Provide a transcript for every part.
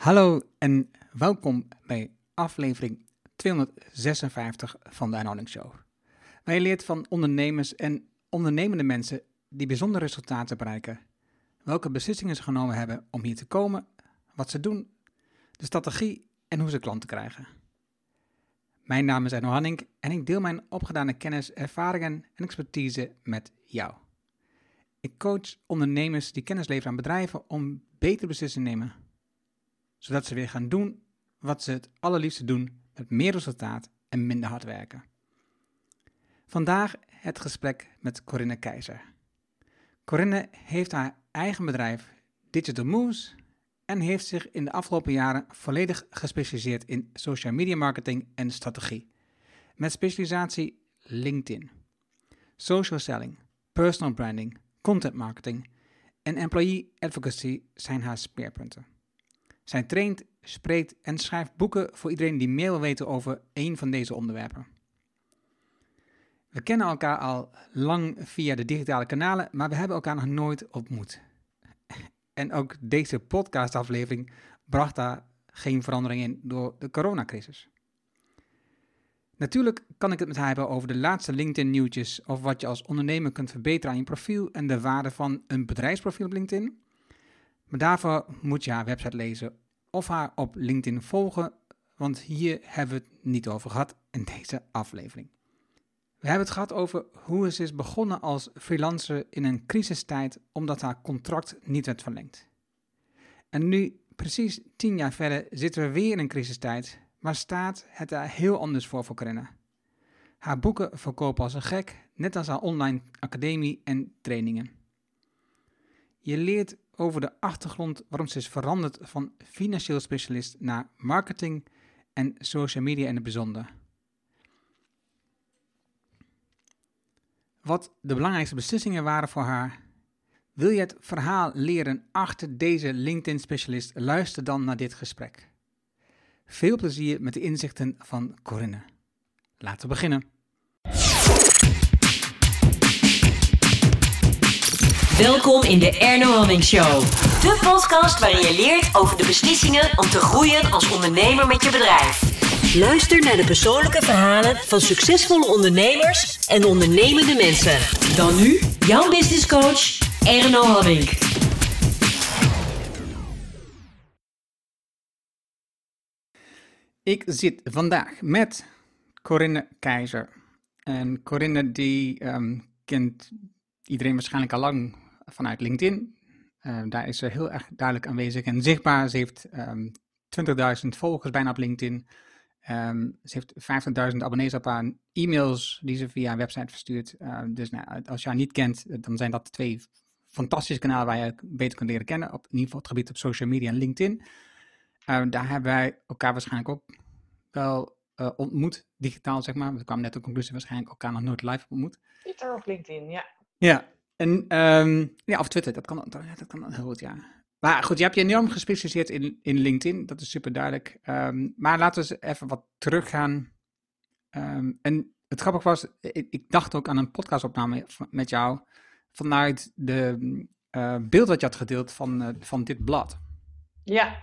Hallo en welkom bij aflevering 256 van de Anhouding Show. Je leert van ondernemers en ondernemende mensen die bijzondere resultaten bereiken, welke beslissingen ze genomen hebben om hier te komen, wat ze doen, de strategie en hoe ze klanten krijgen. Mijn naam is Erno Hanning en ik deel mijn opgedane kennis, ervaringen en expertise met jou. Ik coach ondernemers die kennis leveren aan bedrijven om betere beslissingen te nemen zodat ze weer gaan doen wat ze het allerliefste doen met meer resultaat en minder hard werken. Vandaag het gesprek met Corinne Keizer. Corinne heeft haar eigen bedrijf Digital Moves en heeft zich in de afgelopen jaren volledig gespecialiseerd in social media marketing en strategie. Met specialisatie LinkedIn, social selling, personal branding, content marketing en employee advocacy zijn haar speerpunten. Zij traint, spreekt en schrijft boeken voor iedereen die meer wil weten over één van deze onderwerpen. We kennen elkaar al lang via de digitale kanalen, maar we hebben elkaar nog nooit ontmoet. En ook deze podcastaflevering bracht daar geen verandering in door de coronacrisis. Natuurlijk kan ik het met haar hebben over de laatste LinkedIn-nieuwtjes of wat je als ondernemer kunt verbeteren aan je profiel en de waarde van een bedrijfsprofiel op LinkedIn. Maar daarvoor moet je haar website lezen of haar op LinkedIn volgen, want hier hebben we het niet over gehad in deze aflevering. We hebben het gehad over hoe ze is begonnen als freelancer in een crisistijd omdat haar contract niet werd verlengd. En nu, precies tien jaar verder, zitten we weer in een crisistijd, maar staat het daar heel anders voor voor Corinne. Haar boeken verkopen als een gek, net als haar online academie en trainingen. Je leert over de achtergrond waarom ze is veranderd van financieel specialist naar marketing en social media in het bijzonder. Wat de belangrijkste beslissingen waren voor haar. Wil je het verhaal leren achter deze LinkedIn-specialist? Luister dan naar dit gesprek. Veel plezier met de inzichten van Corinne. Laten we beginnen. Welkom in de Erno Hamming Show. De podcast waarin je leert over de beslissingen om te groeien als ondernemer met je bedrijf. Luister naar de persoonlijke verhalen van succesvolle ondernemers en ondernemende mensen. Dan nu jouw business coach Erno Hamming. Ik zit vandaag met Corinne Keizer. En Corinne die ehm, kent iedereen waarschijnlijk al lang vanuit LinkedIn. Uh, daar is ze heel erg duidelijk aanwezig en zichtbaar. Ze heeft um, ehm, 20.000 volgers bijna op LinkedIn. Um, ze heeft 50.000 abonnees op haar e-mails die ze via haar website verstuurt. Uh, dus nou, als je haar niet kent, dan zijn dat twee fantastische kanalen waar je beter kunt leren kennen. Op, in ieder geval het gebied op social media en LinkedIn. Uh, daar hebben wij elkaar waarschijnlijk ook wel uh, ontmoet, digitaal zeg maar. We kwamen net de conclusie waarschijnlijk elkaar nog nooit live ontmoet. Twitter of LinkedIn, ja. Ja, en, um, ja, of Twitter, dat kan, dat kan heel goed, ja. Maar goed, je hebt je enorm gespecialiseerd in, in LinkedIn, dat is super duidelijk. Um, maar laten we eens even wat teruggaan. Um, en het grappige was, ik, ik, dacht ook aan een podcastopname met jou vanuit de uh, beeld dat je had gedeeld van, uh, van dit blad. Ja,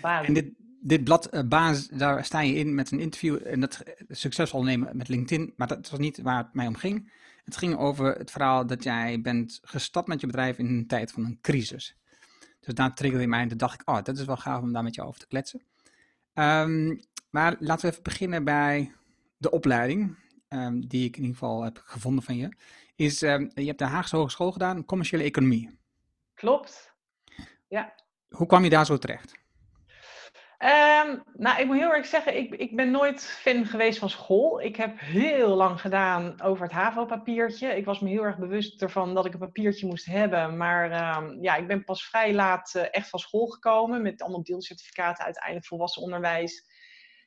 basis. En dit, dit blad, uh, basis, daar sta je in met een interview en dat succesvol nemen met LinkedIn, maar dat was niet waar het mij om ging. Het ging over het verhaal dat jij bent gestapt met je bedrijf in een tijd van een crisis. Dus daar triggerde mij en toen dacht ik, oh, dat is wel gaaf om daar met je over te kletsen. Um, maar laten we even beginnen bij de opleiding, um, die ik in ieder geval heb gevonden van je. Is, um, je hebt de Haagse Hogeschool gedaan, commerciële economie. Klopt, ja. Hoe kwam je daar zo terecht? Um, nou, ik moet heel erg zeggen, ik, ik ben nooit fan geweest van school. Ik heb heel lang gedaan over het HAVO-papiertje. Ik was me heel erg bewust ervan dat ik een papiertje moest hebben. Maar um, ja, ik ben pas vrij laat uh, echt van school gekomen met allemaal deelcertificaten, uiteindelijk volwassen onderwijs.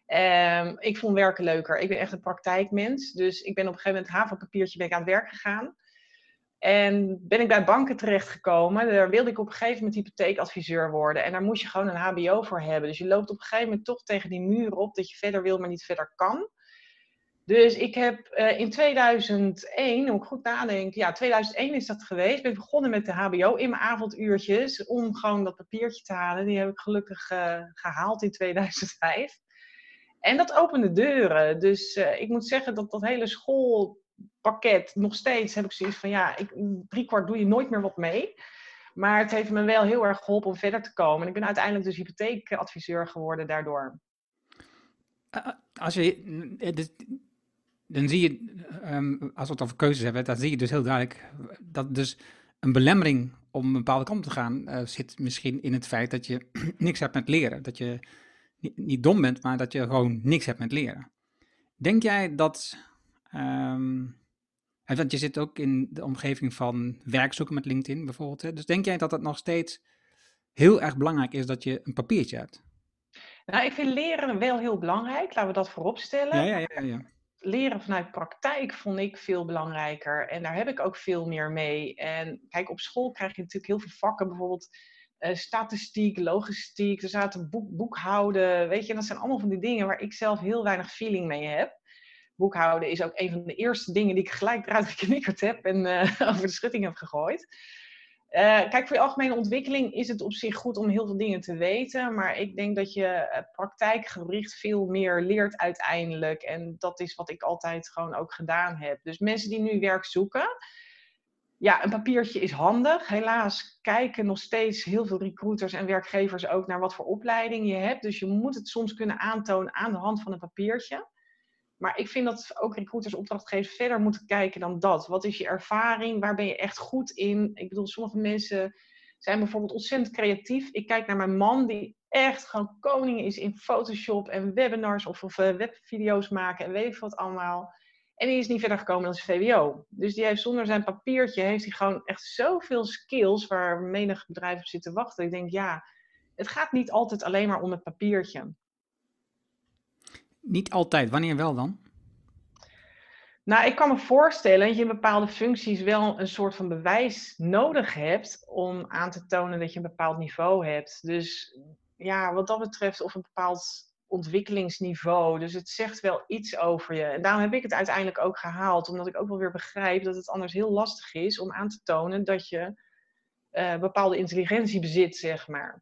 Um, ik vond werken leuker. Ik ben echt een praktijkmens. Dus ik ben op een gegeven moment HAVO-papiertje ben ik aan het werk gegaan. En ben ik bij banken terechtgekomen. Daar wilde ik op een gegeven moment hypotheekadviseur worden. En daar moest je gewoon een HBO voor hebben. Dus je loopt op een gegeven moment toch tegen die muur op dat je verder wil, maar niet verder kan. Dus ik heb uh, in 2001, moet ik goed nadenken, ja, 2001 is dat geweest. Ben begonnen met de HBO in mijn avonduurtjes om gewoon dat papiertje te halen. Die heb ik gelukkig uh, gehaald in 2005. En dat opende deuren. Dus uh, ik moet zeggen dat dat hele schoolpakket nog steeds heb ik zoiets van ja, ik, driekwart doe je nooit meer wat mee. Maar het heeft me wel heel erg geholpen om verder te komen. En ik ben uiteindelijk dus hypotheekadviseur geworden daardoor. Als je, dan zie je, um, als we het over keuzes hebben, dan zie je dus heel duidelijk dat dus een belemmering om een bepaalde kant te gaan zit misschien in het feit dat je niks hebt met leren. Dat je niet, dom bent, maar dat je gewoon niks hebt met leren. Denk jij dat, um, want je zit ook in de omgeving van werk zoeken met LinkedIn bijvoorbeeld. Hè? Dus denk jij dat het nog steeds heel erg belangrijk is dat je een papiertje hebt? Nou, ik vind leren wel heel belangrijk. Laten we dat voorop stellen. Ja, ja, ja. ja leren vanuit praktijk vond ik veel belangrijker. En daar heb ik ook veel meer mee. En kijk, op school krijg je natuurlijk heel veel vakken, bijvoorbeeld uh, statistiek, logistiek, er zaten boek, boekhouden, weet je, dat zijn allemaal van die dingen waar ik zelf heel weinig feeling mee heb. Boekhouden is ook een van de eerste dingen die ik gelijk eruit geknikkerd heb en uh, over de schutting heb gegooid. Uh, kijk, voor je algemene ontwikkeling is het op zich goed om heel veel dingen te weten. Maar ik denk dat je uh, praktijkgericht veel meer leert uiteindelijk. En dat is wat ik altijd gewoon ook gedaan heb. Dus mensen die nu werk zoeken. Ja, een papiertje is handig. Helaas kijken nog steeds heel veel recruiters en werkgevers ook naar wat voor opleiding je hebt. Dus je moet het soms kunnen aantonen aan de hand van een papiertje. Maar ik vind dat ook recruiters, opdrachtgevers verder moeten kijken dan dat. Wat is je ervaring? Waar ben je echt goed in? Ik bedoel, sommige mensen zijn bijvoorbeeld ontzettend creatief. Ik kijk naar mijn man, die echt gewoon koning is in Photoshop en webinars of, of uh, webvideo's maken en weet ik wat allemaal. En die is niet verder gekomen dan zijn VWO. Dus die heeft zonder zijn papiertje, heeft hij gewoon echt zoveel skills waar menig bedrijf op zit te wachten. Ik denk, ja, het gaat niet altijd alleen maar om het papiertje. Niet altijd. Wanneer wel dan? Nou, ik kan me voorstellen dat je in bepaalde functies wel een soort van bewijs nodig hebt om aan te tonen dat je een bepaald niveau hebt. Dus ja, wat dat betreft, of een bepaald ontwikkelingsniveau. Dus het zegt wel iets over je. En daarom heb ik het uiteindelijk ook gehaald, omdat ik ook wel weer begrijp dat het anders heel lastig is om aan te tonen dat je uh, bepaalde intelligentie bezit, zeg maar.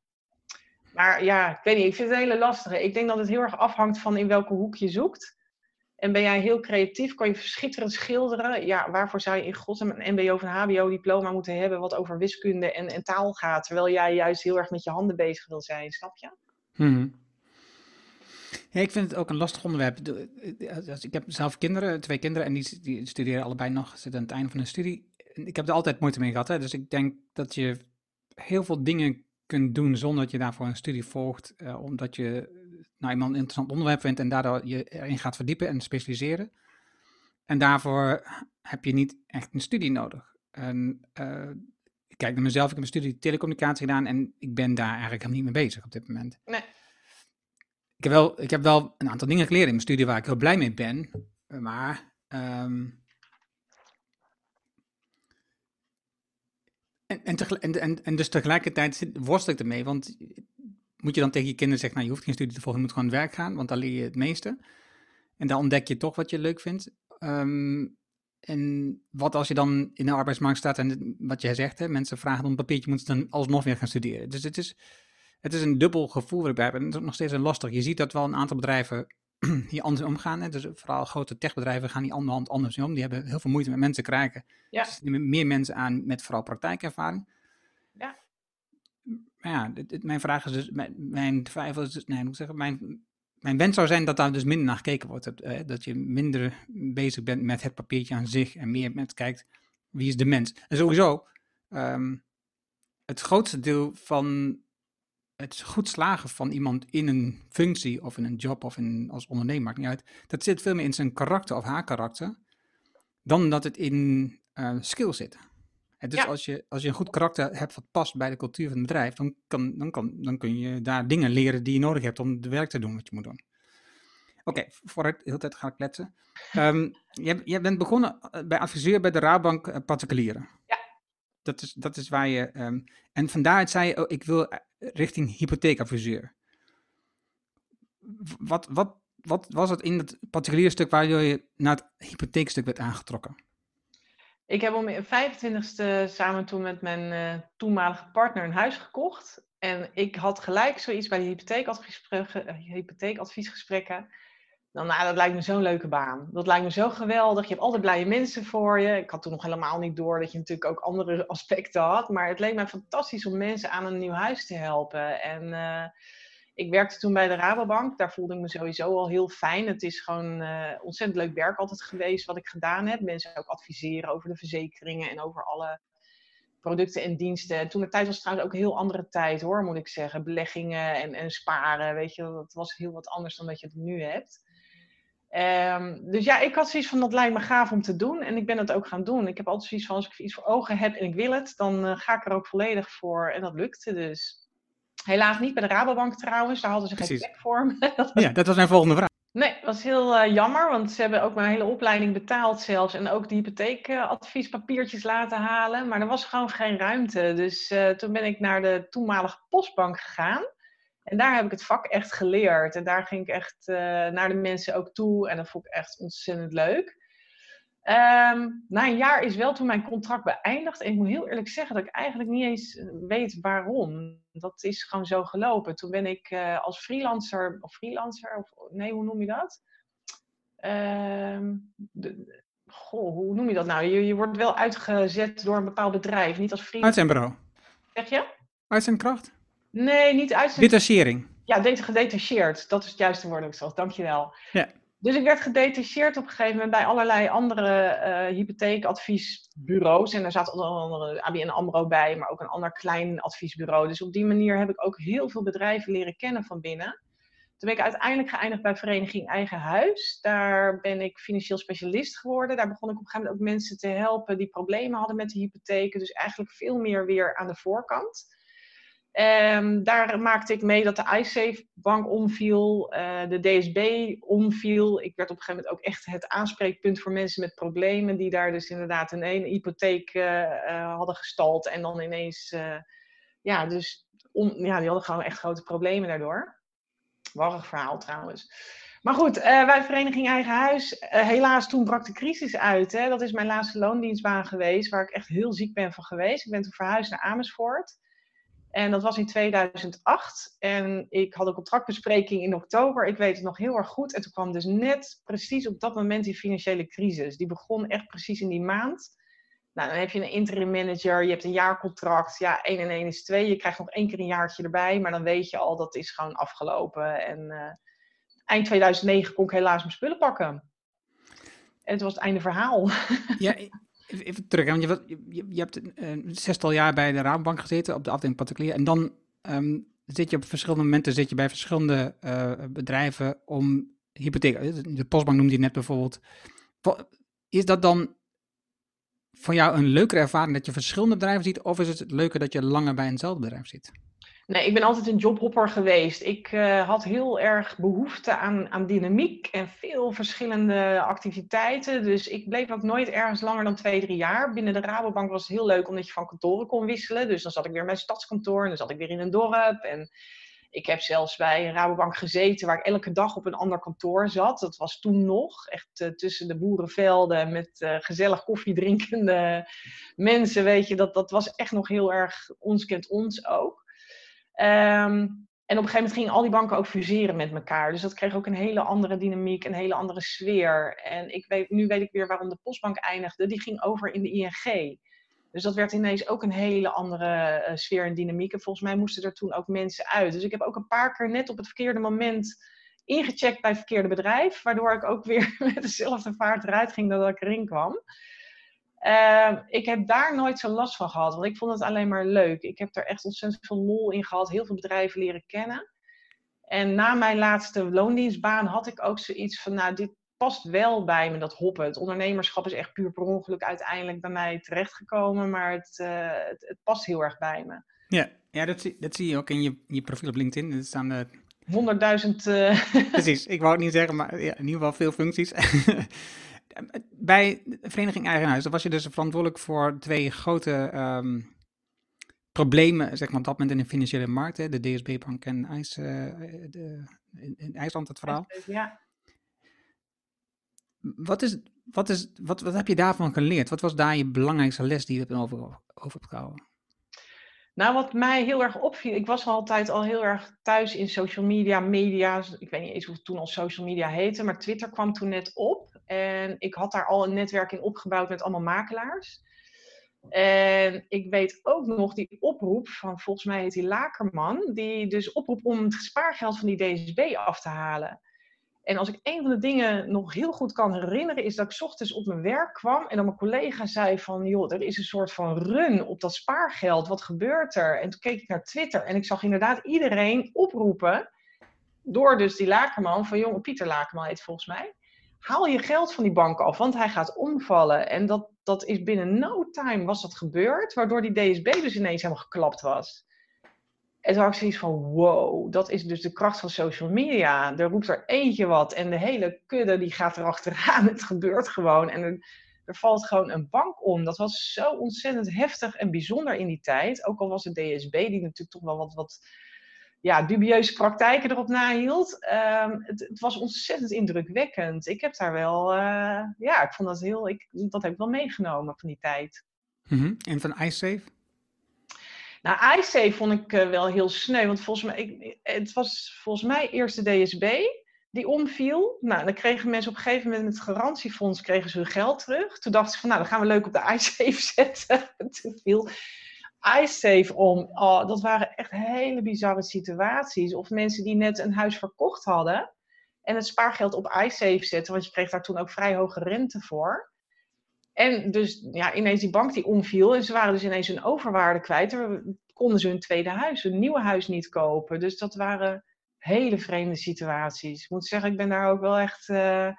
Maar ja, ik weet niet, ik vind het een hele lastige. Ik denk dat het heel erg afhangt van in welke hoek je zoekt. En ben jij heel creatief, kan je verschitterend schilderen. Ja, waarvoor zou je in godsnaam een mbo of een hbo diploma moeten hebben wat over wiskunde en, en, taal gaat, terwijl jij juist heel erg met je handen bezig wil zijn, snap je? Hmm. Ik vind het ook een lastig onderwerp. Ik heb zelf kinderen, twee kinderen, en die, die studeren allebei nog, zitten aan het einde van hun studie. Ik heb er altijd moeite mee gehad, hè? dus ik denk dat je heel veel dingen kunt doen zonder dat je daarvoor een studie volgt, uh, omdat je nou eenmaal een interessant onderwerp vindt en daardoor je erin gaat verdiepen en specialiseren. En daarvoor heb je niet echt een studie nodig. En, uh, ik kijk naar mezelf, ik heb een studie telecommunicatie gedaan en ik ben daar eigenlijk helemaal niet mee bezig op dit moment. Nee. Ik heb wel, ik heb wel een aantal dingen geleerd in mijn studie waar ik heel blij mee ben, maar um, En, en, en, dus tegelijkertijd worstel ik ermee, want moet je dan tegen je kinderen zeggen, nou je hoeft geen studie te volgen, je moet gewoon aan werk gaan, want daar leer je het meeste. En dan ontdek je toch wat je leuk vindt. Um, en wat als je dan in de arbeidsmarkt staat en wat jij zegt, mensen vragen om een papiertje, moeten ze dan alsnog weer gaan studeren. Dus het is, het is een dubbel gevoel wat ik bij heb en het is nog steeds een lastig. Je ziet dat wel een aantal bedrijven hier anders omgaan. Hè? Dus vooral grote techbedrijven gaan die hand anders om. Die hebben heel veel moeite met mensen krijgen. Ja. Dus meer mensen aan met vooral praktijkervaring. Ja. Maar ja, mijn vraag is dus, mijn, mijn twijfel is dus, nee, moet ik zeggen, mijn, mijn wens zou zijn dat daar dus minder naar gekeken wordt. Dat, hè? dat je minder bezig bent met het papiertje aan zich en meer met kijkt, wie is de mens. En sowieso, um, het grootste deel van het goed slagen van iemand in een functie of in een job of in, als ondernemer, maakt niet uit. Dat zit veel meer in zijn karakter of haar karakter, dan dat het in uh, skill zit. En dus als, je, als je een goed karakter hebt wat past bij de cultuur van het bedrijf, dan, kan, dan, kan, dan kun je daar dingen leren die je nodig hebt om het werk te doen wat je moet doen. Oké, okay, vooruit, de hele tijd ga ik kletsen. Um, je, je bent begonnen eh, bij adviseur bij de Raadbank uh, Particulieren. Dat is, dat is waar je. Um, en vandaaruit zei je, oh, ik wil richting hypotheekadviseur. Wat, wat, wat was het in het particuliere stuk waar je naar het hypotheekstuk werd aangetrokken? Ik heb om mijn 25ste samen toen met mijn uh, toenmalige partner een huis gekocht. En ik had gelijk zoiets bij de hypotheekadviesgesprekken. hypotheekadviesgesprekken. Dan, nou, dat lijkt me zo'n leuke baan. Dat lijkt me zo geweldig. Je hebt altijd blije mensen voor je. Ik had toen nog helemaal niet door dat je natuurlijk ook andere aspecten had. Maar het leek mij fantastisch om mensen aan een nieuw huis te helpen. En uh, ik werkte toen bij de Rabobank. Daar voelde ik me sowieso al heel fijn. Het is gewoon uh, ontzettend leuk werk altijd geweest wat ik gedaan heb. Mensen ook adviseren over de verzekeringen en over alle producten en diensten. Toen de tijd was trouwens ook een heel andere tijd hoor, moet ik zeggen. Beleggingen en, en sparen, weet je, dat was heel wat anders dan dat je het nu hebt. Um, dus ja, ik had zoiets van, dat lijkt me gaaf om te doen. En ik ben het ook gaan doen. Ik heb altijd zoiets van, als ik iets voor ogen heb en ik wil het, dan uh, ga ik er ook volledig voor. En dat lukte dus. Helaas niet bij de Rabobank trouwens, daar hadden ze geen plek voor me. dat was... Ja, dat was mijn volgende vraag. Nee, dat was heel uh, jammer, want ze hebben ook mijn hele opleiding betaald zelfs. En ook die hypotheekadviespapiertjes laten halen. Maar er was gewoon geen ruimte. Dus uh, toen ben ik naar de toenmalige postbank gegaan. En daar heb ik het vak echt geleerd. En daar ging ik echt uh, naar de mensen ook toe. En dat vond ik echt ontzettend leuk. Um, na een jaar is wel toen mijn contract beëindigd. En ik moet heel eerlijk zeggen dat ik eigenlijk niet eens weet waarom. Dat is gewoon zo gelopen. Toen ben ik uh, als freelancer, of freelancer, of nee, hoe noem je dat? Um, de, goh, hoe noem je dat nou? Je, je wordt wel uitgezet door een bepaald bedrijf, niet als freelancer. Uitzendbureau. Zeg je? Uitzendkracht? Nee, niet uitzendkracht. Detachering. Ja, gedetacheerd. Dat is het juiste woord ook zo. Dankjewel. Ja. Dus ik werd gedetacheerd op een gegeven moment bij allerlei andere uh, hypotheekadviesbureaus. En daar zat onder andere ABN AMRO bij, maar ook een ander klein adviesbureau. Dus op die manier heb ik ook heel veel bedrijven leren kennen van binnen. Toen ben ik uiteindelijk geëindigd bij Vereniging Eigen Huis. Daar ben ik financieel specialist geworden. Daar begon ik op een gegeven moment ook mensen te helpen die problemen hadden met de hypotheken. Dus eigenlijk veel meer weer aan de voorkant. Um, daar maakte ik mee dat de iSafe-bank omviel, uh, de DSB omviel. Ik werd op een gegeven moment ook echt het aanspreekpunt voor mensen met problemen, die daar dus inderdaad een, een hypotheek uh, uh, hadden gestald en dan ineens, ja, dus ja, die hadden gewoon echt grote problemen daardoor. Warrig verhaal trouwens. Maar goed, wij Vereniging Eigen Huis, helaas toen brak de crisis uit. Hè. Dat is mijn laatste loondienstbaan geweest, waar ik echt heel ziek ben van geweest. Ik ben toen verhuisd naar Amersfoort. En dat was in 2008. En ik had een contractbespreking in oktober. Ik weet het nog heel erg goed. En toen kwam dus net precies op dat moment die financiële crisis. Die begon echt precies in die maand. Nou, dan heb je een interim manager, je hebt een jaarcontract. Ja, 1 en 1 is 2. Je krijgt nog één keer een jaartje erbij. Maar dan weet je al, dat is gewoon afgelopen. En uh, eind 2009 kon ik helaas mijn spullen pakken. En het was het einde verhaal. Ja, Even terug, want je, je, hebt een zestal jaar bij de Rabobank gezeten op de afdeling particulier. En dan um, zit je op verschillende momenten zit je bij verschillende uh, bedrijven om hypotheek. Eh, de postbank noemde je net bijvoorbeeld. Is dat dan voor jou een leukere ervaring dat je verschillende bedrijven ziet? Of is het leuker dat je langer bij eenzelfde bedrijf zit? Nee, ik ben altijd een jobhopper geweest. Ik uh, had heel erg behoefte aan, aan dynamiek en veel verschillende activiteiten. Dus ik bleef ook nooit ergens langer dan twee, drie jaar. Binnen de Rabobank was het heel leuk omdat je van kantoren kon wisselen. Dus dan zat ik weer bij stadskantoor en dan zat ik weer in een dorp. En ik heb zelfs bij een Rabobank gezeten waar ik elke dag op een ander kantoor zat. Dat was toen nog echt uh, tussen de boerenvelden met uh, gezellig koffiedrinkende mensen. Weet je, dat, dat was echt nog heel erg ons kent ons ook. Um, en op een gegeven moment gingen al die banken ook fuseren met elkaar. Dus dat kreeg ook een hele andere dynamiek, een hele andere sfeer. En ik weet, nu weet ik weer waarom de Postbank eindigde. Die ging over in de ING. Dus dat werd ineens ook een hele andere uh, sfeer en dynamiek. En volgens mij moesten er toen ook mensen uit. Dus ik heb ook een paar keer net op het verkeerde moment ingecheckt bij het verkeerde bedrijf. Waardoor ik ook weer met dezelfde vaart eruit ging dat ik erin kwam. Uh, ik heb daar nooit zo last van gehad, want ik vond het alleen maar leuk. Ik heb er echt ontzettend veel lol in gehad, heel veel bedrijven leren kennen. En na mijn laatste loondienstbaan had ik ook zoiets van, nou, dit past wel bij me, dat hoppen. Het ondernemerschap is echt puur per ongeluk uiteindelijk bij mij terechtgekomen, maar het, uh, het, het, past heel erg bij me. Ja, ja dat, zie, dat zie je ook in je, je profiel op LinkedIn. Er staan uh... 100.000. Uh... Precies, ik wou het niet zeggen, maar ja, in ieder geval veel functies. bij de Vereniging Eigen Huis, was je dus verantwoordelijk voor twee grote um, problemen, zeg maar, op dat moment in de financiële markt. Hè, de DSB-bank en IJs, uh, de, in, in, IJsland het verhaal. Ja. Wat, is, wat, is, wat, wat heb je daarvan geleerd? Wat was daar je belangrijkste les die je hebt over, over gehouden? Nou, wat mij heel erg opviel, ik was altijd al heel erg thuis in social media, media. Ik weet niet eens hoe het toen al social media heette, maar Twitter kwam toen net op. En ik had daar al een netwerk in opgebouwd met allemaal makelaars. En ik weet ook nog die oproep van, volgens mij heet die Lakerman, die dus oproep om het spaargeld van die DSB af te halen. En als ik een van de dingen nog heel goed kan herinneren, is dat ik ochtends op mijn werk kwam en dan mijn collega zei van, joh, er is een soort van run op dat spaargeld, wat gebeurt er? En toen keek ik naar Twitter en ik zag inderdaad iedereen oproepen, door dus die Lakerman, van jongen, Pieter Lakerman heet volgens mij, haal je geld van die bank af, want hij gaat omvallen. En dat, dat is binnen no time was dat gebeurd, waardoor die DSB dus ineens helemaal geklapt was. En toen had ik zoiets van, wow, dat is dus de kracht van social media. Er roept er eentje wat en de hele kudde die gaat erachteraan. Het gebeurt gewoon en er, valt gewoon een bank om. Dat was zo ontzettend heftig en bijzonder in die tijd. Ook al was het DSB, die natuurlijk toch wel wat, wat ja, dubieuze praktijken erop nahield. Um, het, het, was ontzettend indrukwekkend. Ik heb daar wel, uh, ja, ik vond dat heel, ik, dat heb ik wel meegenomen van die tijd. Mm -hmm. En van iSafe? Nou, iSafe vond ik uh, wel heel sneu, want volgens mij, ik, het was volgens mij eerst de DSB die omviel. Nou, dan kregen mensen op een gegeven moment met het garantiefonds kregen ze hun geld terug. Toen dachten ze van, nou, dan gaan we leuk op de iSafe zetten. Toen viel iSafe om. Oh, dat waren echt hele bizarre situaties. Of mensen die net een huis verkocht hadden en het spaargeld op iSafe zetten, want je kreeg daar toen ook vrij hoge rente voor. En dus ja, ineens die bank die omviel en ze waren dus ineens hun overwaarde kwijt. Dan konden ze hun tweede huis, hun nieuwe huis niet kopen. Dus dat waren hele vreemde situaties. Ik moet zeggen, ik ben daar ook wel echt uh,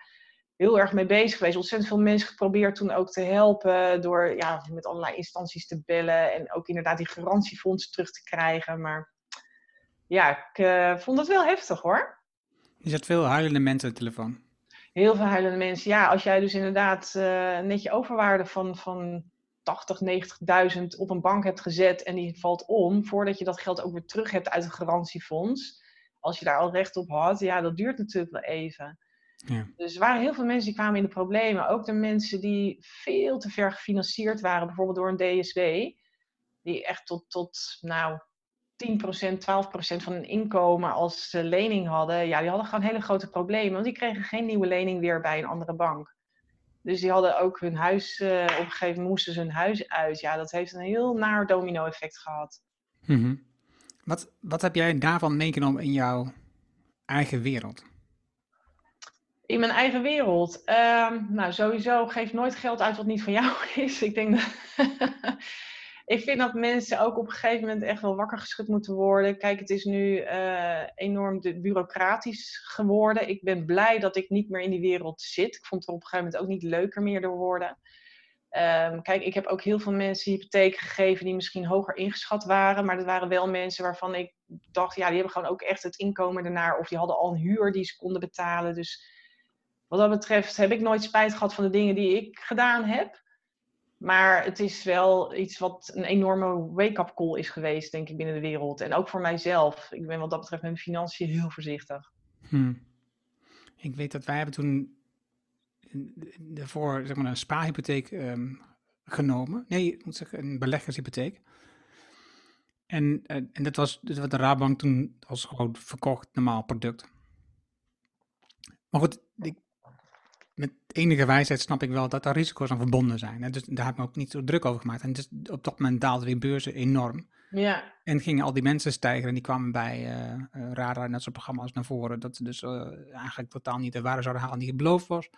heel erg mee bezig geweest. Ontzettend veel mensen geprobeerd toen ook te helpen door ja, met allerlei instanties te bellen en ook inderdaad die garantiefondsen terug te krijgen. Maar ja, ik uh, vond het wel heftig hoor. Je zet veel huilende mensen aan de telefoon. Heel veel huilende mensen. Ja, als jij dus inderdaad uh, net je overwaarde van, van 80, 90.000 op een bank hebt gezet en die valt om, voordat je dat geld ook weer terug hebt uit een garantiefonds, als je daar al recht op had, ja, dat duurt natuurlijk wel even. Ja. Dus er waren heel veel mensen die kwamen in de problemen. Ook de mensen die veel te ver gefinancierd waren, bijvoorbeeld door een DSW, die echt tot, tot nou, 10%, 12% van hun inkomen als lening hadden, ja, die hadden gewoon hele grote problemen. Want die kregen geen nieuwe lening weer bij een andere bank. Dus die hadden ook hun huis, uh, op een gegeven moment moesten ze hun huis uit. Ja, dat heeft een heel naar domino-effect gehad. Mm -hmm. wat, wat heb jij daarvan meegenomen in jouw eigen wereld? In mijn eigen wereld? Uh, nou, sowieso geef nooit geld uit wat niet van jou is. Ik denk dat... ik vind dat mensen ook op een gegeven moment echt wel wakker geschud moeten worden. Kijk, het is nu uh, enorm bureaucratisch geworden. Ik ben blij dat ik niet meer in die wereld zit. Ik vond het op een gegeven moment ook niet leuker meer door worden. Um, kijk, ik heb ook heel veel mensen hypotheken gegeven die misschien hoger ingeschat waren. Maar dat waren wel mensen waarvan ik dacht, ja, die hebben gewoon ook echt het inkomen ernaar. Of die hadden al een huur die ze konden betalen. Dus wat dat betreft heb ik nooit spijt gehad van de dingen die ik gedaan heb. Maar het is wel iets wat een enorme wake-up call is geweest, denk ik, binnen de wereld. En ook voor mijzelf. Ik ben wat dat betreft met mijn financiën heel voorzichtig. Hmm. Ik weet dat wij hebben toen daarvoor zeg maar, een spaarhypotheek um, genomen. Nee, ik moet zeggen, een beleggershypotheek. En, en, en dat was, was de Raadbank toen als gewoon verkocht normaal product. Maar goed, met enige wijsheid snap ik wel dat daar risico's aan verbonden zijn. Hè? Dus daar heb ik me ook niet zo druk over gemaakt. En dus op dat moment daalden die beurzen enorm. Ja. En gingen al die mensen stijgen en die kwamen bij uh, uh, Radar en dat soort programma's naar voren. Dat ze dus uh, eigenlijk totaal niet de waarde zouden halen die beloofd was.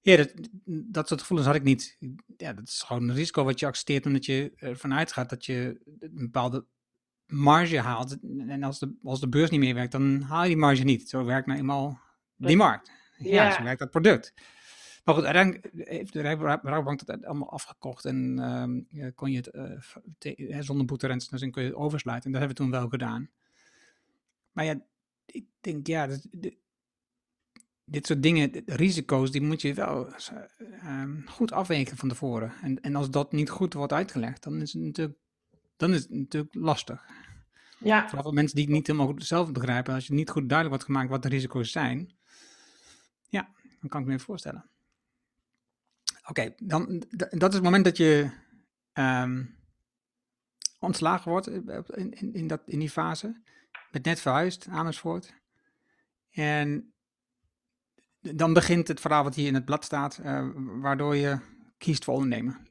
Ja, dat, dat soort gevoelens had ik niet. Ja, dat is gewoon een risico wat je accepteert omdat je ervan uitgaat dat je een bepaalde marge haalt. En als de, als de beurs niet meer werkt, dan haal je die marge niet. Zo werkt nou eenmaal die markt. Ja, ja, zo werkt dat product. Maar goed, uiteindelijk heeft de Rabobank dat allemaal afgekocht en um, kon je het uh, te, zonder boeterens, dan kun je het oversluiten. En dat hebben we toen wel gedaan. Maar ja, ik denk, ja, dat, dit, dit soort dingen, risico's, die moet je wel um, goed afwegen van tevoren. En, en als dat niet goed wordt uitgelegd, dan is het natuurlijk, dan is het natuurlijk lastig. Ja. Vooral voor mensen die het niet helemaal zelf begrijpen. Als je niet goed duidelijk wordt gemaakt wat de risico's zijn, Dan kan ik me even voorstellen. Oké, dan dat is het moment dat je ehm, ontslagen wordt in, in, in, dat, in die fase. Met net verhuisd, Amersfoort. En dan begint het verhaal wat hier in het blad staat, uh, waardoor je kiest voor ondernemen.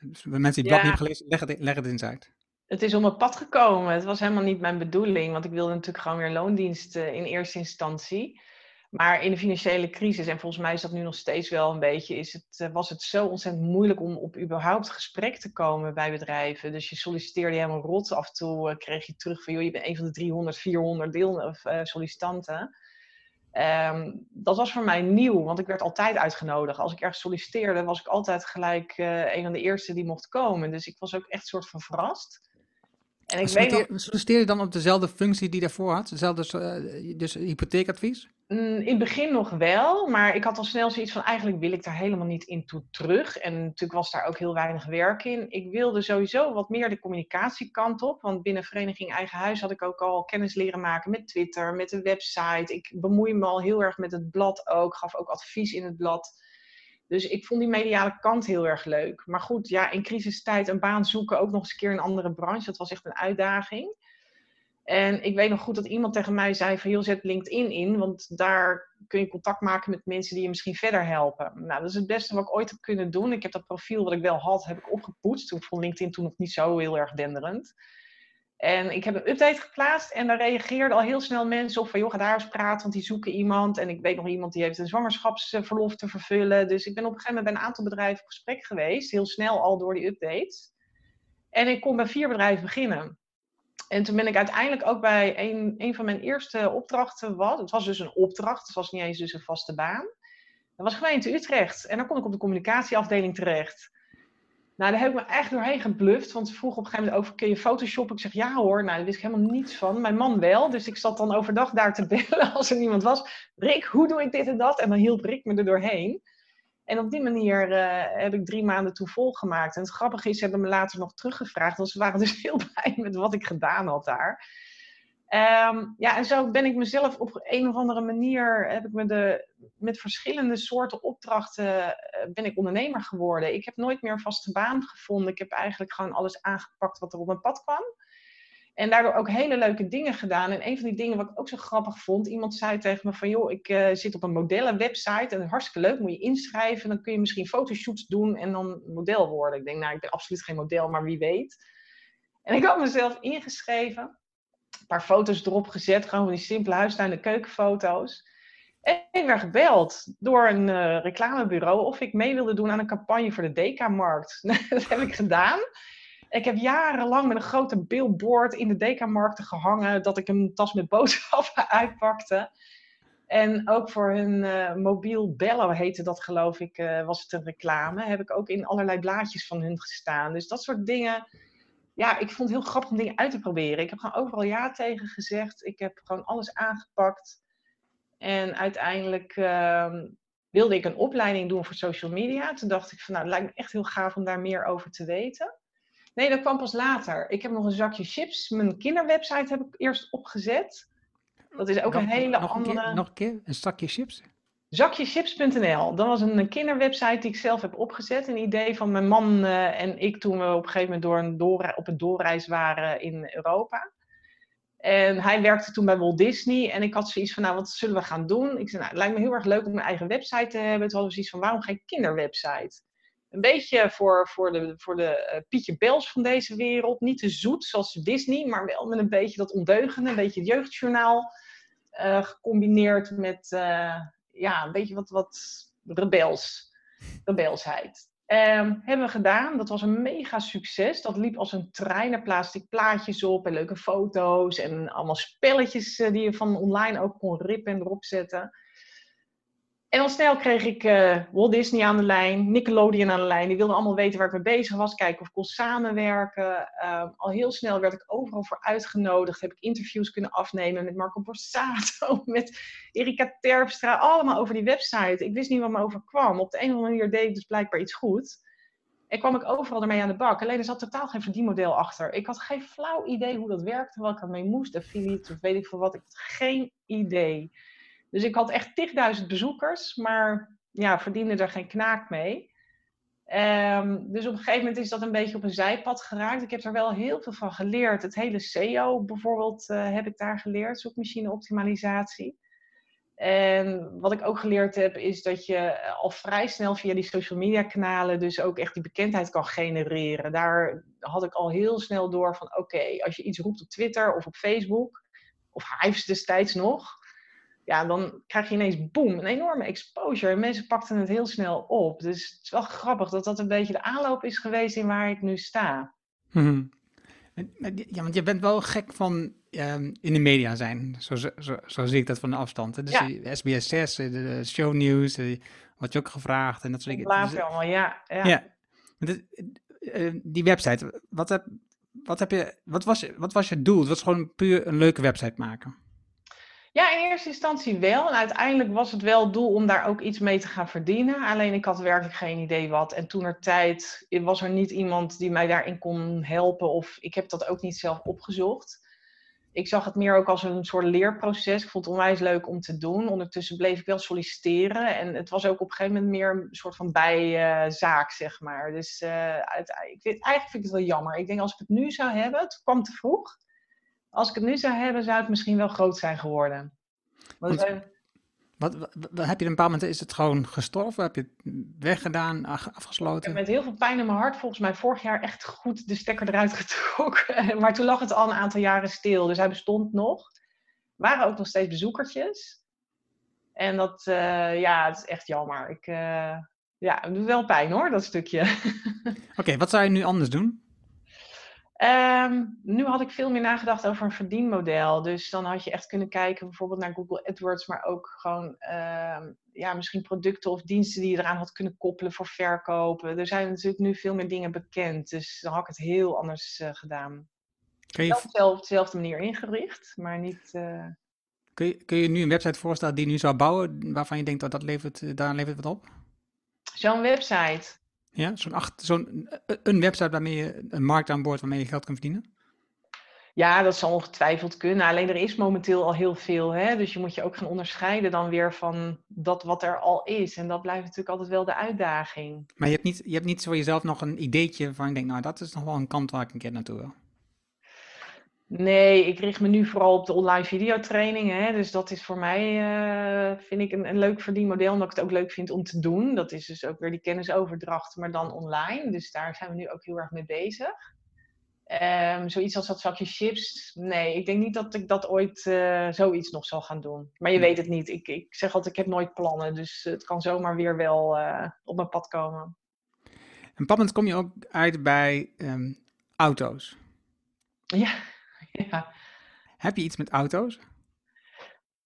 Dus mensen die het blad niet hebben gelezen, leg het, leg het eens uit. Het is om het pad gekomen. Het was helemaal niet mijn bedoeling, want ik wilde natuurlijk gewoon weer loondienst uh, in eerste instantie. Maar in de financiële crisis, en volgens mij is dat nu nog steeds wel een beetje, is het, uh, was het zo ontzettend moeilijk om op überhaupt gesprek te komen bij bedrijven. Dus je solliciteerde helemaal rot. Af en toe kreeg je terug van, joh, je bent een van de 300, 400 deel, of, sollicitanten. Um, dat was voor mij nieuw, want ik werd altijd uitgenodigd. Als ik ergens solliciteerde, was ik altijd gelijk uh, een van de eerste die mocht komen. Dus ik was ook echt soort van verrast. En ik weet nog... Solliciteer je dan op dezelfde functie die daarvoor had? Dezelfde, dus hypotheekadvies? Mm, in het begin nog wel, maar ik had al snel zoiets van eigenlijk wil ik daar helemaal niet in toe terug. En natuurlijk was daar ook heel weinig werk in. Ik wilde sowieso wat meer de communicatiekant op, want binnen Vereniging Eigen Huis had ik ook al kennis leren maken met Twitter, met de website. Ik bemoei me al heel erg met het blad ook, gaf ook advies in het blad. Dus ik vond die mediale kant heel erg leuk. Maar goed, ja, in crisistijd een baan zoeken, ook nog eens een keer in een andere branche, dat was echt een uitdaging. En ik weet nog goed dat iemand tegen mij zei van, joh, zet LinkedIn in, want daar kun je contact maken met mensen die je misschien verder helpen. Nou, dat is het beste wat ik ooit heb kunnen doen. Ik heb dat profiel wat ik wel had, heb ik opgepoetst. Toen vond LinkedIn toen nog niet zo heel erg denderend. En ik heb een update geplaatst en daar reageerden al heel snel mensen op van, joh, ga daar eens praten, want die zoeken iemand. En ik weet nog iemand die heeft een zwangerschapsverlof te vervullen. Dus ik ben op een gegeven moment bij een aantal bedrijven op gesprek geweest, heel snel al door die updates. En ik kon bij vier bedrijven beginnen. En toen ben ik uiteindelijk ook bij een, een van mijn eerste opdrachten, wat, het was dus een opdracht, het was niet eens dus een vaste baan. Dat was gemeente Utrecht. En dan kon ik op de communicatieafdeling terecht. Nou, daar heb ik me echt doorheen gebluft. Want ze vroeg op een gegeven moment over, kun je Photoshop? Ik zeg, ja hoor. Nou, daar wist ik helemaal niets van. Mijn man wel. Dus ik zat dan overdag daar te bellen als er niemand was. Rick, hoe doe ik dit en dat? En dan hielp Rick me er doorheen. En op die manier uh, heb ik drie maanden toen volgemaakt. En het grappige is, ze hebben me later nog teruggevraagd. Want ze waren dus heel blij met wat ik gedaan had daar. Um, ja, en zo ben ik mezelf op een of andere manier, heb ik me de, met verschillende soorten opdrachten, uh, ben ik ondernemer geworden. Ik heb nooit meer een vaste baan gevonden. Ik heb eigenlijk gewoon alles aangepakt wat er op mijn pad kwam. En daardoor ook hele leuke dingen gedaan. En een van die dingen wat ik ook zo grappig vond, iemand zei tegen me van, joh, ik uh, zit op een modellenwebsite en hartstikke leuk, moet je inschrijven. Dan kun je misschien fotoshoots doen en dan model worden. Ik denk, nou, ik ben absoluut geen model, maar wie weet. En ik had mezelf ingeschreven, een paar foto's erop gezet, gewoon van die simpele huistuin- en keukenfoto's. En ik werd gebeld door een uh, reclamebureau of ik mee wilde doen aan een campagne voor de Deka-markt. dat heb ik gedaan. Ik heb jarenlang met een grote billboard in de Dekamarkten gehangen dat ik een tas met boodschappen uitpakte. En ook voor hun uh, mobiel bellen heette dat geloof ik, uh, was het een reclame. Heb ik ook in allerlei blaadjes van hun gestaan. Dus dat soort dingen. Ja, ik vond het heel grappig om dingen uit te proberen. Ik heb gewoon overal ja tegen gezegd. Ik heb gewoon alles aangepakt. En uiteindelijk uh, wilde ik een opleiding doen voor social media. Toen dacht ik van nou, het lijkt me echt heel gaaf om daar meer over te weten. Nee, dat kwam pas later. Ik heb nog een zakje chips. Mijn kinderwebsite heb ik eerst opgezet. Dat is ook nog, een hele nog andere... Een keer, nog een keer, een zakje chips? Zakjechips.nl. Dat was een kinderwebsite die ik zelf heb opgezet. Een idee van mijn man uh, en ik toen we op een gegeven moment door een door, op een doorreis waren in Europa. En hij werkte toen bij Walt Disney. En ik had zoiets van, nou, wat zullen we gaan doen? Ik zei, nou, het lijkt me heel erg leuk om een eigen website te hebben. Toen hadden we zoiets van, waarom geen kinderwebsite? Een beetje voor, voor de, voor de uh, Pietje Bels van deze wereld. Niet te zoet zoals Disney, maar wel met een beetje dat ondeugende, een beetje het jeugdjournaal. Uh, gecombineerd met uh, ja, een beetje wat, wat rebels, rebelsheid. Um, hebben we gedaan. Dat was een mega succes. Dat liep als een trein. Er plastic plaatjes op en leuke foto's en allemaal spelletjes die je van online ook kon rippen en erop zetten. En al snel kreeg ik uh, Walt Disney aan de lijn, Nickelodeon aan de lijn. Die wilden allemaal weten waar ik mee bezig was, kijken of ik kon samenwerken. Uh, al heel snel werd ik overal voor uitgenodigd. Heb ik interviews kunnen afnemen met Marco Borsato, met Erika Terpstra. Allemaal over die website. Ik wist niet wat me overkwam. Op de een of andere manier deed ik dus blijkbaar iets goed. En kwam ik overal ermee aan de bak. Alleen er zat totaal geen verdienmodel achter. Ik had geen flauw idee hoe dat werkte, wat ik ermee moest. Affiliate of weet ik veel wat. Ik had geen idee. Dus ik had echt tigduizend bezoekers, maar ja, verdiende er geen knaak mee. Ehm, dus op een gegeven moment is dat een beetje op een zijpad geraakt. Ik heb er wel heel veel van geleerd. Het hele SEO bijvoorbeeld uh, heb ik daar geleerd, zoekmachine optimalisatie. En wat ik ook geleerd heb, is dat je al vrij snel via die social media kanalen dus ook echt die bekendheid kan genereren. Daar had ik al heel snel door van oké, als je iets roept op Twitter of op Facebook, of Hives destijds nog, ja, dan krijg je ineens boom, een enorme exposure. En mensen pakten het heel snel op. Dus het is wel grappig dat dat een beetje de aanloop is geweest in waar ik nu sta. Hmm. Ja, want je bent wel gek van ehm, in de media zijn. Zo, zo, zo, zie ik dat van de afstand. Dus ja. SBS 6, de shownieuws, wat je ook gevraagd en dat soort dingen. Dus, allemaal, ja. Ja. ja. Eh, die website, wat, heb, wat, heb je, wat, was, wat was je doel? Het was gewoon puur een leuke website maken. Ja, in eerste instantie wel. En uiteindelijk was het wel het doel om daar ook iets mee te gaan verdienen. Alleen ik had werkelijk geen idee wat. En toen er tijd was er niet iemand die mij daarin kon helpen. Of ik heb dat ook niet zelf opgezocht. Ik zag het meer ook als een soort leerproces. Ik vond het onwijs leuk om te doen. Ondertussen bleef ik wel solliciteren. En het was ook op een gegeven moment meer een soort van bijzaak, zeg maar. Dus uh, ik vind, eigenlijk vind ik het wel jammer. Ik denk als ik het nu zou hebben, het kwam te vroeg als ik het nu zou hebben, zou het misschien wel groot zijn geworden. Want, wat, wat, heb je een paar momenten, is het gewoon gestorven? Heb je het weggedaan, afgesloten? met heel veel pijn in mijn hart volgens mij vorig jaar echt goed de stekker eruit getrokken. maar toen lag het al een aantal jaren stil, dus hij bestond nog. Er waren ook nog steeds bezoekertjes. En dat, uh, ja, het is echt jammer. Ik, uh, ja, het doet wel pijn hoor, dat stukje. Oké, wat zou je nu anders doen? Um, nu had ik veel meer nagedacht over een verdienmodel. Dus dan had je echt kunnen kijken bijvoorbeeld naar Google AdWords, maar ook gewoon um, ja, misschien producten of diensten die je eraan had kunnen koppelen voor verkopen. Er zijn natuurlijk nu veel meer dingen bekend, dus dan had ik het heel anders uh, gedaan. Kun je... Wel op dezelfde manier ingericht, maar niet... Uh... Kun, je, kun je nu een website voorstellen die je nu zou bouwen, waarvan je denkt dat dat levert, daar levert wat op? Zo'n website? Ja, zo'n zo'n eh, een website waarmee je een markt aan boord waarmee je geld kan verdienen? Ja, dat zal ongetwijfeld kunnen. Alleen er is momenteel al heel veel. Hè? Dus je moet je ook gaan onderscheiden dan weer van dat wat er al is. En dat blijft natuurlijk altijd wel de uitdaging. Maar je hebt niet, je hebt niet voor jezelf nog een ideetje van, ik denk, nou dat is nog wel een kant waar ik een keer naartoe wil. Nee, ik richt me nu vooral op de online videotrainingen. Dus dat is voor mij, uh, vind ik, een, een leuk verdienmodel. Omdat ik het ook leuk vind om te doen. Dat is dus ook weer die kennisoverdracht, maar dan online. Dus daar zijn we nu ook heel erg mee bezig. Um, zoiets als dat zakje chips. Nee, ik denk niet dat ik dat ooit uh, zoiets nog zal gaan doen. Maar je weet het niet. Ik, ik zeg altijd, ik heb nooit plannen. Dus het kan zomaar weer wel uh, op mijn pad komen. En pappend kom je ook uit bij um, auto's. Ja. ja. Heb je iets met auto's?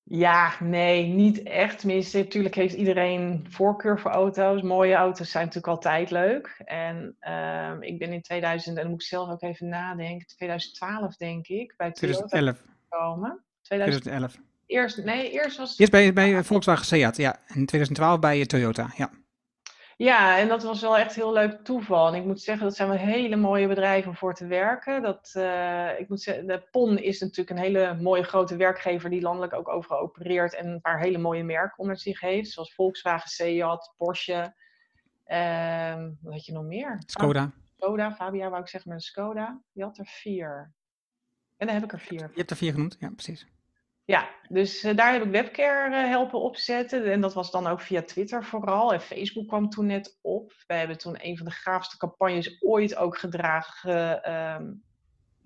Ja, nee, niet echt. Tenminste, natuurlijk heeft iedereen voorkeur voor auto's. Mooie auto's zijn natuurlijk altijd leuk. En uh, ik ben in 2000, en dan moet ik zelf ook even nadenken, 2012 denk ik, bij Toyota 2011. gekomen. 2011. Eerst, nee, eerst was het... Eerst bij, bij Volkswagen Seat, ja. In 2012 bij Toyota, ja. Ja, en dat was wel echt heel leuk toeval. En ik moet zeggen, dat zijn wel hele mooie bedrijven om voor te werken. Dat, uh, ik moet zeggen, de PON is natuurlijk een hele mooie grote werkgever die landelijk ook overal opereert en een paar hele mooie merken onder zich heeft. Zoals Volkswagen, Seat, Porsche. Uh, wat had je nog meer? Skoda. Skoda, Fabia wou ik zeggen, met een Skoda. Je had er vier. En dan heb ik er vier. Je hebt er vier genoemd, ja, precies. Ja, dus uh, daar heb ik webcare uh, helpen opzetten. En dat was dan ook via Twitter vooral. En Facebook kwam toen net op. We hebben toen een van de gaafste campagnes ooit ook gedragen, uh,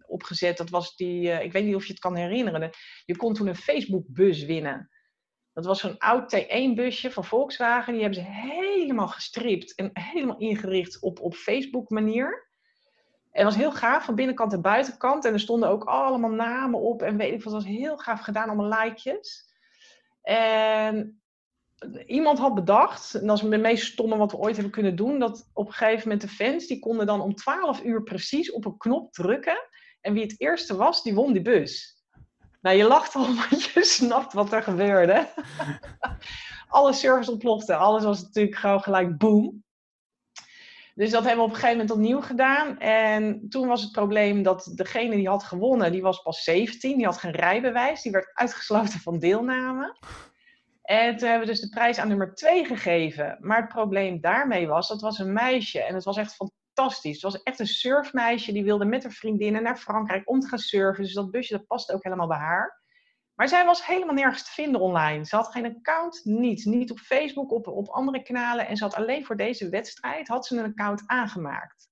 opgezet. Dat was die, ik weet niet of je het kan herinneren. Je kon toen een Facebook-bus winnen. Dat was zo'n oud T1-busje van Volkswagen. Die hebben ze helemaal gestript en helemaal ingericht op, op Facebook-manier. En het was heel gaaf, van binnenkant en buitenkant. En er stonden ook allemaal namen op. En weet ik wat, het was heel gaaf gedaan, allemaal likejes. En iemand had bedacht, en dat is het meest stomme wat we ooit hebben kunnen doen, dat op een gegeven moment de fans, die konden dan om 12 uur precies op een knop drukken. En wie het eerste was, die won die bus. Nou, je lacht al, want je snapt wat er gebeurde. Alle servers ontploften, alles was natuurlijk gewoon gelijk boom. Dus dat hebben we op een gegeven moment opnieuw gedaan. En toen was het probleem dat degene die had gewonnen, die was pas 17. Die had geen rijbewijs. Die werd uitgesloten van deelname. En toen hebben we dus de prijs aan nummer 2 gegeven. Maar het probleem daarmee was, dat was een meisje. En het was echt fantastisch. Het was echt een surfmeisje. Die wilde met haar vriendinnen naar Frankrijk om te gaan surfen. Dus dat busje, dat past ook helemaal bij haar. Maar zij was helemaal nergens te vinden online. Ze had geen account, niets. Niet op Facebook, op, op andere kanalen. En ze had alleen voor deze wedstrijd had ze een account aangemaakt.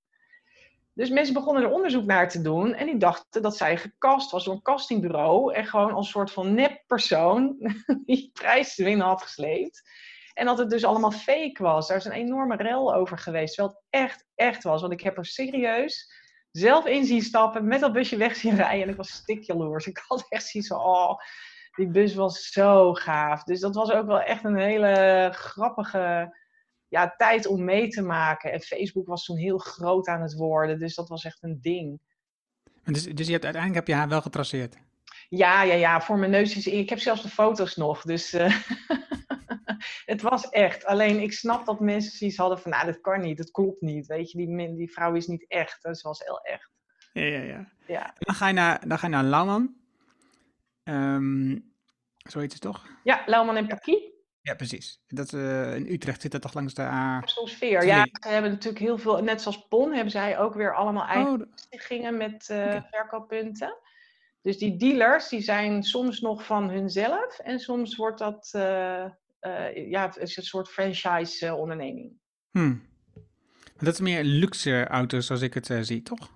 Dus mensen begonnen er onderzoek naar te doen. En die dachten dat zij gecast was door een castingbureau. En gewoon als soort van neppersoon die prijs te had gesleept. En dat het dus allemaal fake was. Daar is een enorme rel over geweest. Terwijl het echt, echt was. Want ik heb er serieus zelf in zien stappen. Met dat busje weg zien rijden. En ik was stikjaloers. Ik had echt zoiets van, oh, die bus was zo gaaf. Dus dat was ook wel echt een hele grappige ja, tijd om mee te maken. En Facebook was toen heel groot aan het worden, dus dat was echt een ding. Dus, dus je hebt, uiteindelijk heb je haar wel getraceerd? Ja, ja, ja, voor mijn neus is Ik heb zelfs de foto's nog, dus uh, het was echt. Alleen ik snap dat mensen zoiets hadden van, nou, dat kan niet, dat klopt niet. Weet je, die, die vrouw is niet echt. Dus was heel echt. Ja, ja, ja. ja. Dan, ga je naar, dan ga je naar Lauwman. Um, zo heet het toch? Ja, Lauwman en Parkie. Ja, precies. Dat, uh, in Utrecht zit dat toch langs de A. Sfeer. Ja, ze hebben natuurlijk heel veel, net zoals PON, hebben zij ook weer allemaal eigen oh, met uh, verkooppunten. Dus die dealers, die zijn soms nog van hunzelf en soms wordt dat, uh, ja, het is een soort franchise-onderneming. Hmm. Dat is meer luxe auto's, zoals ik het zie, toch?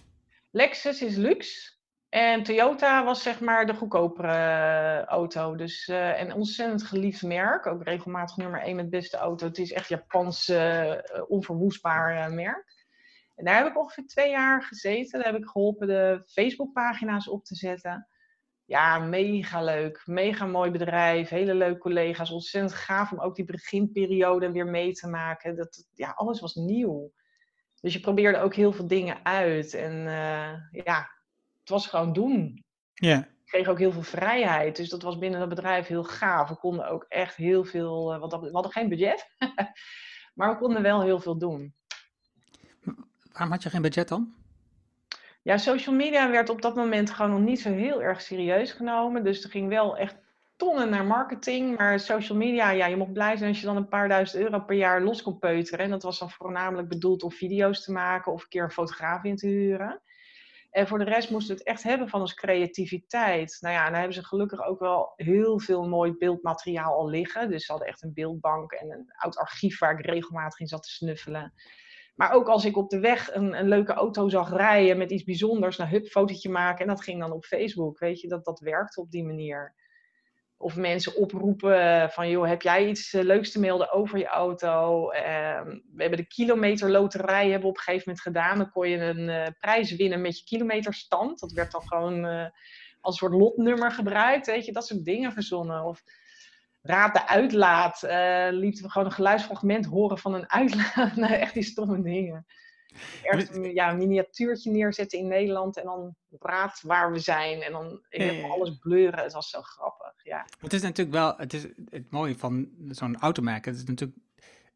Lexus is luxe. En Toyota was zeg maar de goedkopere eh, auto. Dus, uh, en ontzettend geliefd merk. Ook regelmatig nummer 1 met beste auto. Het is echt Japans uh, onverwoestbaar merk. En daar heb ik ongeveer twee jaar gezeten. Daar heb ik geholpen de Facebookpagina's op te zetten. Ja, mega leuk. Mega mooi bedrijf. Hele leuke collega's. Ontzettend gaaf om ook die beginperiode weer mee te maken. Dat, ja, alles was nieuw. Dus je probeerde ook heel veel dingen uit. En ja, het was gewoon doen. Ja. Ik kreeg ook heel veel vrijheid. Dus dat was binnen het bedrijf heel gaaf. We konden ook echt heel veel. Uh, we hadden geen budget. maar we konden wel heel veel doen. Waarom had je geen budget dan? Ja, social media werd op dat moment gewoon nog niet zo heel erg serieus genomen. Dus er ging wel echt tonnen naar marketing. Maar social media, ja, je mocht blij zijn als je dan een paar duizend euro per jaar los kon peuteren. En dat was dan voornamelijk bedoeld om video's te maken of een keer een fotograaf in te huren. En voor de rest moesten we het echt hebben van ons creativiteit. Nou ja, en dan hebben ze gelukkig ook wel heel veel mooi beeldmateriaal al liggen. Dus ze hadden echt een beeldbank en een oud archief waar ik regelmatig in zat te snuffelen. Maar ook als ik op de weg een, een leuke auto zag rijden met iets bijzonders, nou hup, fotootje maken. En dat ging dan op Facebook. Weet je, dat, dat werkte op die manier. Of mensen oproepen van, joh, heb jij iets eh, leuks te melden over je auto? Ehm, we hebben de kilometerloterij hebben op een gegeven moment gedaan. Dan kon je een uh, prijs winnen met je kilometerstand. Dat werd dan gewoon uh, als soort lotnummer gebruikt, weet je. Dat soort dingen verzonnen. Of raad de uitlaat. lieten we gewoon een geluidsfragment horen van een uitlaat. nou, echt die stomme dingen ergens ja, een miniatuurtje neerzetten in Nederland en dan raad waar we zijn en dan helemaal alles bleuren. Het was zo grappig, ja. Het is natuurlijk wel, het is het mooie van zo'n automerk, het is natuurlijk,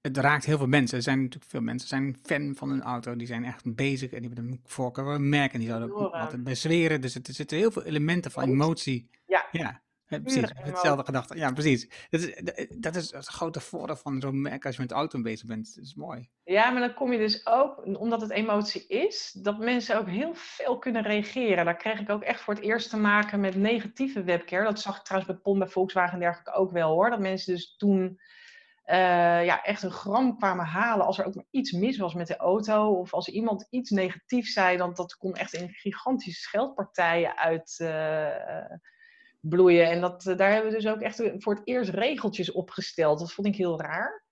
het raakt heel veel mensen. Er zijn natuurlijk veel mensen zijn fan van een auto, die zijn echt bezig en die hebben een voorkeur een merk en die zouden altijd bij zweren. Dus er zitten heel veel elementen van emotie. Ja. ja precies, hetzelfde gedachte. Ja, precies. Dat is, dat is het grote voordeel van zo'n merk als je met auto bezig bent. Dat is mooi. Ja, maar dan kom je dus ook, omdat het emotie is, dat mensen ook heel veel kunnen reageren. Daar kreeg ik ook echt voor het eerst te maken met negatieve webcare. Dat zag ik trouwens bij POM, bij Volkswagen en dergelijke ook wel hoor. Dat mensen dus toen uh, ja, echt een gram kwamen halen als er ook maar iets mis was met de auto. Of als iemand iets negatiefs zei, dan dat kon echt in gigantische scheldpartijen uit... Uh, bloeien. En dat, eh, daar hebben we dus ook echt voor het eerst regeltjes opgesteld. Dat vond ik heel raar.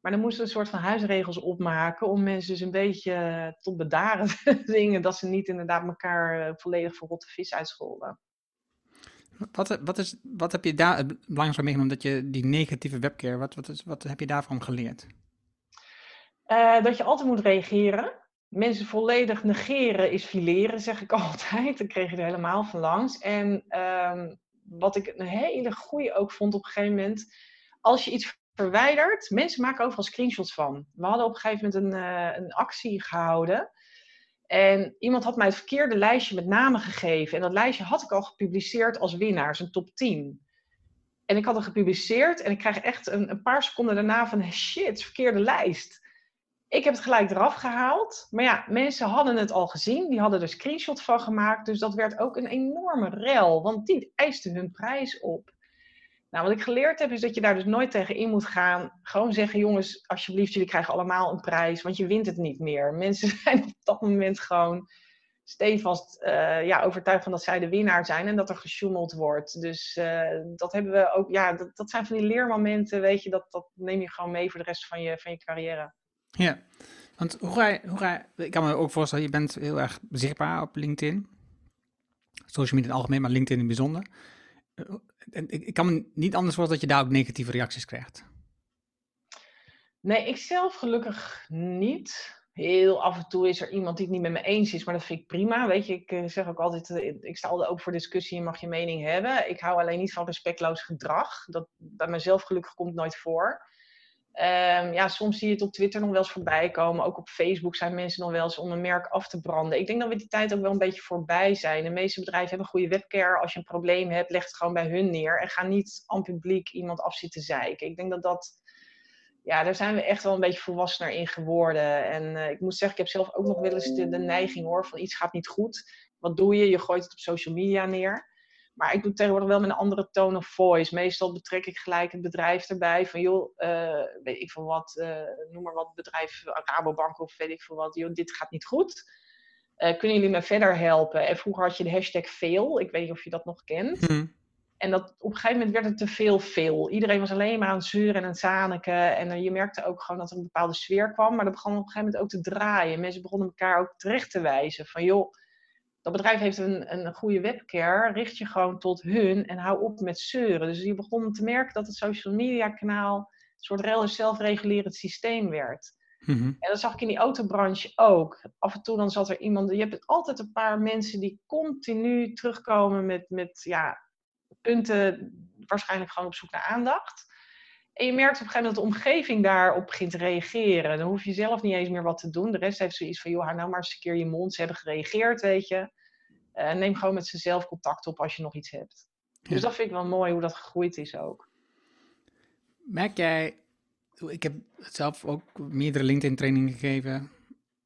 Maar dan moesten we een soort van huisregels opmaken om mensen dus een beetje tot bedaren te dingen. Dat ze niet inderdaad elkaar eh, volledig voor rotte vis uitscholden. Wat, wat, is, wat heb je daar het belangrijkste meegenomen dat je die negatieve webcare, wat, wat, is, wat heb je daarvan geleerd? Uh, dat je altijd moet reageren. Mensen volledig negeren is fileren, zeg ik altijd. Dan kreeg je er helemaal van langs. En um, wat ik een hele goede ook vond op een gegeven moment. Als je iets verwijdert, mensen maken overal screenshots van. We hadden op een gegeven moment een, uh, een actie gehouden. En iemand had mij het verkeerde lijstje met namen gegeven. En dat lijstje had ik al gepubliceerd als winnaars, een top 10. En ik had het gepubliceerd en ik krijg echt een, een paar seconden daarna van shit, verkeerde lijst. Ik heb het gelijk eraf gehaald. Maar ja, mensen hadden het al gezien. Die hadden er screenshot van gemaakt. Dus dat werd ook een enorme rel. Want die eisten hun prijs op. Nou, wat ik geleerd heb, is dat je daar dus nooit tegen in moet gaan. Gewoon zeggen, jongens, alsjeblieft, jullie krijgen allemaal een prijs. Want je wint het niet meer. Mensen zijn op dat moment gewoon stevast uh, ja, overtuigd van dat zij de winnaar zijn. En dat er gesjoemeld wordt. Dus uh, dat hebben we ook, ja, dat, dat zijn van die leermomenten, weet je. Dat, dat neem je gewoon mee voor de rest van je, van je carrière. Ja, want hoe ga, je, ga ik kan me ook voorstellen, je bent heel erg zichtbaar op LinkedIn. Social media in het algemeen, maar LinkedIn in het bijzonder. Eh, en ik, ik kan me niet anders voorstellen dat je daar ook negatieve reacties krijgt. Nee, ik zelf gelukkig niet. Heel af en toe is er iemand die het niet met me eens is, maar dat vind ik prima. Weet je, ik eh, zeg ook altijd, eh, ik sta altijd open voor discussie en mag je mening hebben. Ik hou alleen niet van respectloos gedrag. Dat bij mezelf gelukkig komt nooit voor. Um, ja, soms zie je het op Twitter nog wel eens voorbij komen. Ook op Facebook zijn mensen nog wel eens om een merk af te branden. Ik denk dat we die tijd ook wel een beetje voorbij zijn. De meeste bedrijven hebben goede webcare. Als je een probleem hebt, leg het gewoon bij hun neer. En ga niet aan publiek iemand af zitten zeiken. Ik denk dat dat... Ja, daar zijn we echt wel een beetje volwassener in geworden. En uh, ik moet zeggen, ik heb zelf ook nog wel eens de, de neiging hoor, van iets gaat niet goed. Wat doe je? Je gooit het op social media neer. Maar ik doe tegenwoordig wel met een andere tone of voice. Meestal betrek ik gelijk het bedrijf erbij. Van joh, uh, weet ik veel wat, uh, noem maar wat bedrijf, Rabobank of weet ik veel wat. Joh, dit gaat niet goed. Uh, kunnen jullie me verder helpen? En vroeger had je de hashtag veel. Ik weet niet of je dat nog kent. Hmm. En dat, op een gegeven moment werd het te veel veel. Iedereen was alleen maar aan het zeuren en aan het zaniken. En je merkte ook gewoon dat er een bepaalde sfeer kwam. Maar dat begon op een gegeven moment ook te draaien. Mensen begonnen elkaar ook terecht te wijzen. Van joh, dat bedrijf heeft een, een goede webcare, richt je gewoon tot hun en hou op met zeuren. Dus je begon te merken dat het social media kanaal een soort rel- zelfregulerend systeem werd. Mhm. En dat zag ik in die autobranche ook. Af en toe dan zat er iemand, je hebt altijd een paar mensen die continu terugkomen met, met ja, punten, waarschijnlijk gewoon op zoek naar aandacht. En je merkt op een gegeven moment dat de omgeving daarop begint te reageren. Dan hoef je zelf niet eens meer wat te doen. De rest heeft zoiets van, joh, hou nou maar eens een keer je mond. Ze hebben gereageerd, weet je. Uh, neem gewoon met ze zelf contact op als je nog iets hebt. Dus dat vind ik wel mooi hoe dat gegroeid is ook. Merk jij, ik heb zelf ook meerdere LinkedIn trainingen gegeven.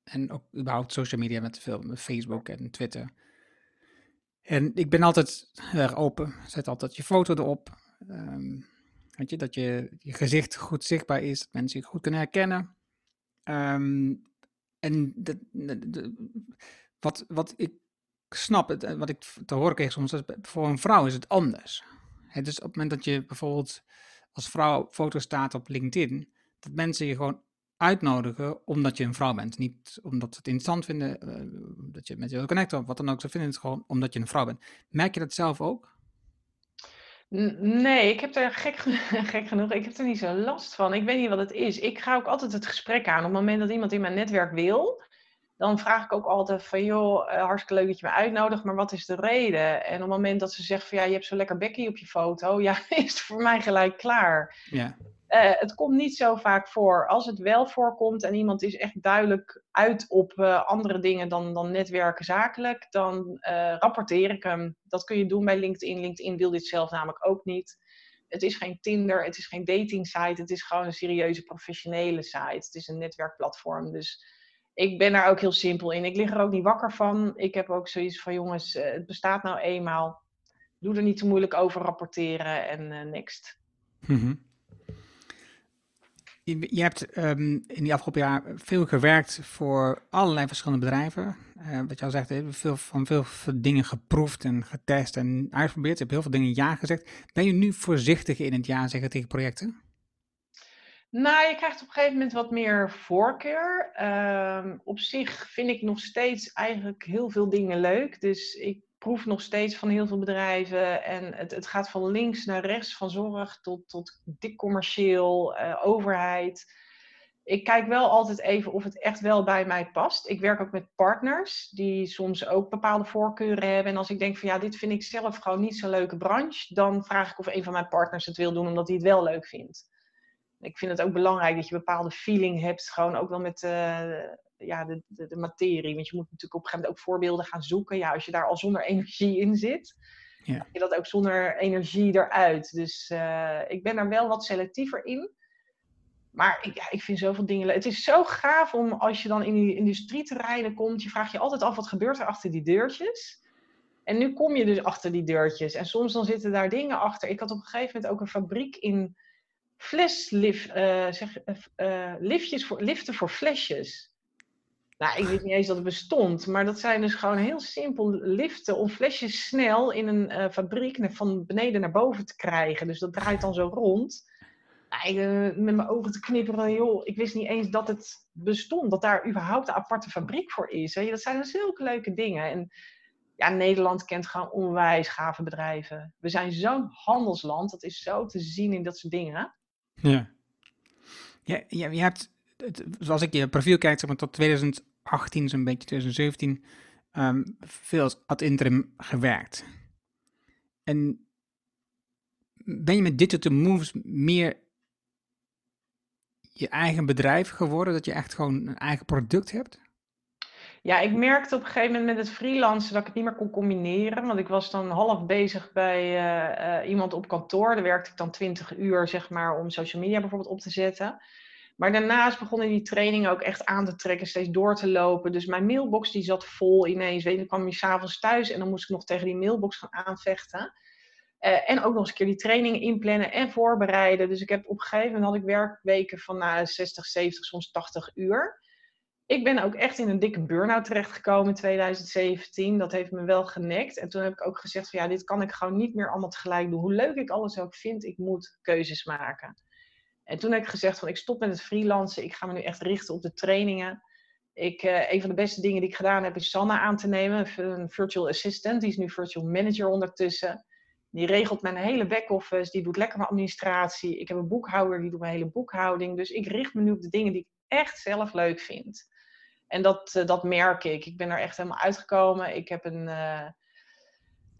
En ook überhaupt social media met veel, met Facebook en Twitter. En ik ben altijd heel erg open. Zet altijd je foto erop. Um, Dat je, je gezicht goed zichtbaar is, dat mensen je goed kunnen herkennen. Um, en de, wat, wat ik snap, het, wat ik te horen kreeg soms, dat voor een vrouw is het anders. Dus op het moment dat je bijvoorbeeld als vrouw foto staat op LinkedIn, dat mensen je gewoon uitnodigen omdat je een vrouw bent. Niet omdat ze het interessant vinden, uh, dat je met je wil connecten of wat dan ook. Ze vinden het gewoon omdat je een vrouw bent. Merk je dat zelf ook? Nee, ik heb er gek, gek genoeg, ik heb er niet zo last van. Ik weet niet wat het is. Ik ga ook altijd het gesprek aan. Op het moment dat iemand in mijn netwerk wil, dan vraag ik ook altijd van, joh, uh, hartstikke leuk dat je me uitnodigt, maar wat is de reden? En op het moment dat ze zegt van, ja, je hebt zo lekker bekkie op je foto, ja, is het voor mij gelijk klaar. Ja. Uh, het komt niet zo vaak voor. Als het wel voorkomt en iemand is echt duidelijk uit op uh, andere dingen dan, dan netwerken zakelijk, dan uh, rapporteer ik hem. Dat kun je doen bij LinkedIn. LinkedIn wil dit zelf namelijk ook niet. Het is geen Tinder, het is geen dating site, het is gewoon een serieuze professionele site. Het is een netwerkplatform. Dus ik ben daar ook heel simpel in. Ik lig er ook niet wakker van. Ik heb ook zoiets van jongens, het bestaat nou eenmaal. Doe er niet te moeilijk over rapporteren en next. Mm je, hebt um, in die afgelopen jaar veel gewerkt voor allerlei verschillende bedrijven. Uh, wat je al zegt, veel, van veel dingen geproefd en getest en uitgeprobeerd. Je hebt heel veel dingen ja gezegd. Ben je nu voorzichtig in het ja zeggen tegen projecten? Nou, je krijgt op een gegeven moment wat meer voorkeur. Uh, op zich vind ik nog steeds eigenlijk heel veel dingen leuk. Dus ik proef nog steeds van heel veel bedrijven. En het, het gaat van links naar rechts, van zorg tot, tot dik commercieel, uh, overheid. Ik kijk wel altijd even of het echt wel bij mij past. Ik werk ook met partners die soms ook bepaalde voorkeuren hebben. En als ik denk van ja, dit vind ik zelf gewoon niet zo'n leuke branche, dan vraag ik of een van mijn partners het wil doen omdat hij het wel leuk vindt. Ik vind het ook belangrijk dat je bepaalde feeling hebt, gewoon ook wel met, uh, ja, de, de, materie. Want je moet natuurlijk op een gegeven moment ook voorbeelden gaan zoeken. Ja, als je daar al zonder energie in zit. ja. je dat ook zonder energie eruit. Dus ik ben daar wel wat selectiever in. Maar ik, ja, ik vind zoveel dingen leuk. Het is zo gaaf om als je dan in die industrieterreinen komt, je vraagt je altijd af wat gebeurt er achter die deurtjes. En nu kom je dus achter die deurtjes. En soms dan zitten daar dingen achter. Ik had op een gegeven moment ook een fabriek in fleslift, uh, zeg, uh, liftjes voor, liften voor flesjes. Nou, ik weet niet eens dat het bestond, maar dat zijn dus gewoon heel simpel liften om flesjes snel in een uh, fabriek van beneden naar boven te krijgen. Dus dat draait dan zo rond. Nou, ik, met mijn ogen te knipperen, joh, ik wist niet eens dat het bestond, dat daar überhaupt een aparte fabriek voor is. Hè. Dat zijn dus zulke leuke dingen. En ja, Nederland kent gewoon onwijs gave bedrijven. We zijn zo'n handelsland, dat is zo te zien in dat soort dingen. Ja, ja je hebt, zoals ik je profiel kijk, zeg maar tot 2018, zo'n beetje 2017, um, veel als ad interim gewerkt. En ben je met digital moves meer je eigen bedrijf geworden? Dat je echt gewoon een eigen product hebt? Ja, ik merkte op een gegeven moment met het freelancen dat ik het niet meer kon combineren. Want ik was dan half bezig bij eh, eh, iemand op kantoor. Daar werkte ik dan 20 uur, zeg maar, om social media bijvoorbeeld op te zetten. Maar daarnaast begonnen die trainingen ook echt aan te trekken, steeds door te lopen. Dus mijn mailbox die zat vol ineens. Weet je, dan kwam je s'avonds thuis en dan moest ik nog tegen die mailbox gaan aanvechten. Uh, en ook nog eens een keer die trainingen inplannen en voorbereiden. Dus ik heb op een gegeven moment had ik werkweken van nou, 60, 70, soms 80 uur ik ben ook echt in een dikke burn-out terechtgekomen in 2017. Dat heeft me wel genekt. En toen heb ik ook gezegd van ja, dit kan ik gewoon niet meer allemaal tegelijk doen. Hoe leuk ik alles ook vind, ik moet keuzes maken. En toen heb ik gezegd van ik stop met het freelancen. Ik ga me nu echt richten op de trainingen. Ik, uh, een van de beste dingen die ik gedaan heb is Sanna aan te nemen. Een virtual assistant. Die is nu virtual manager ondertussen. Die regelt mijn hele back-office. Die doet lekker mijn administratie. Ik heb een boekhouder. Die doet mijn hele boekhouding. Dus ik richt me nu op de dingen die ik echt zelf leuk vind. En dat, uh, dat merk ik. Ik ben er echt helemaal uitgekomen. Ik heb een, uh,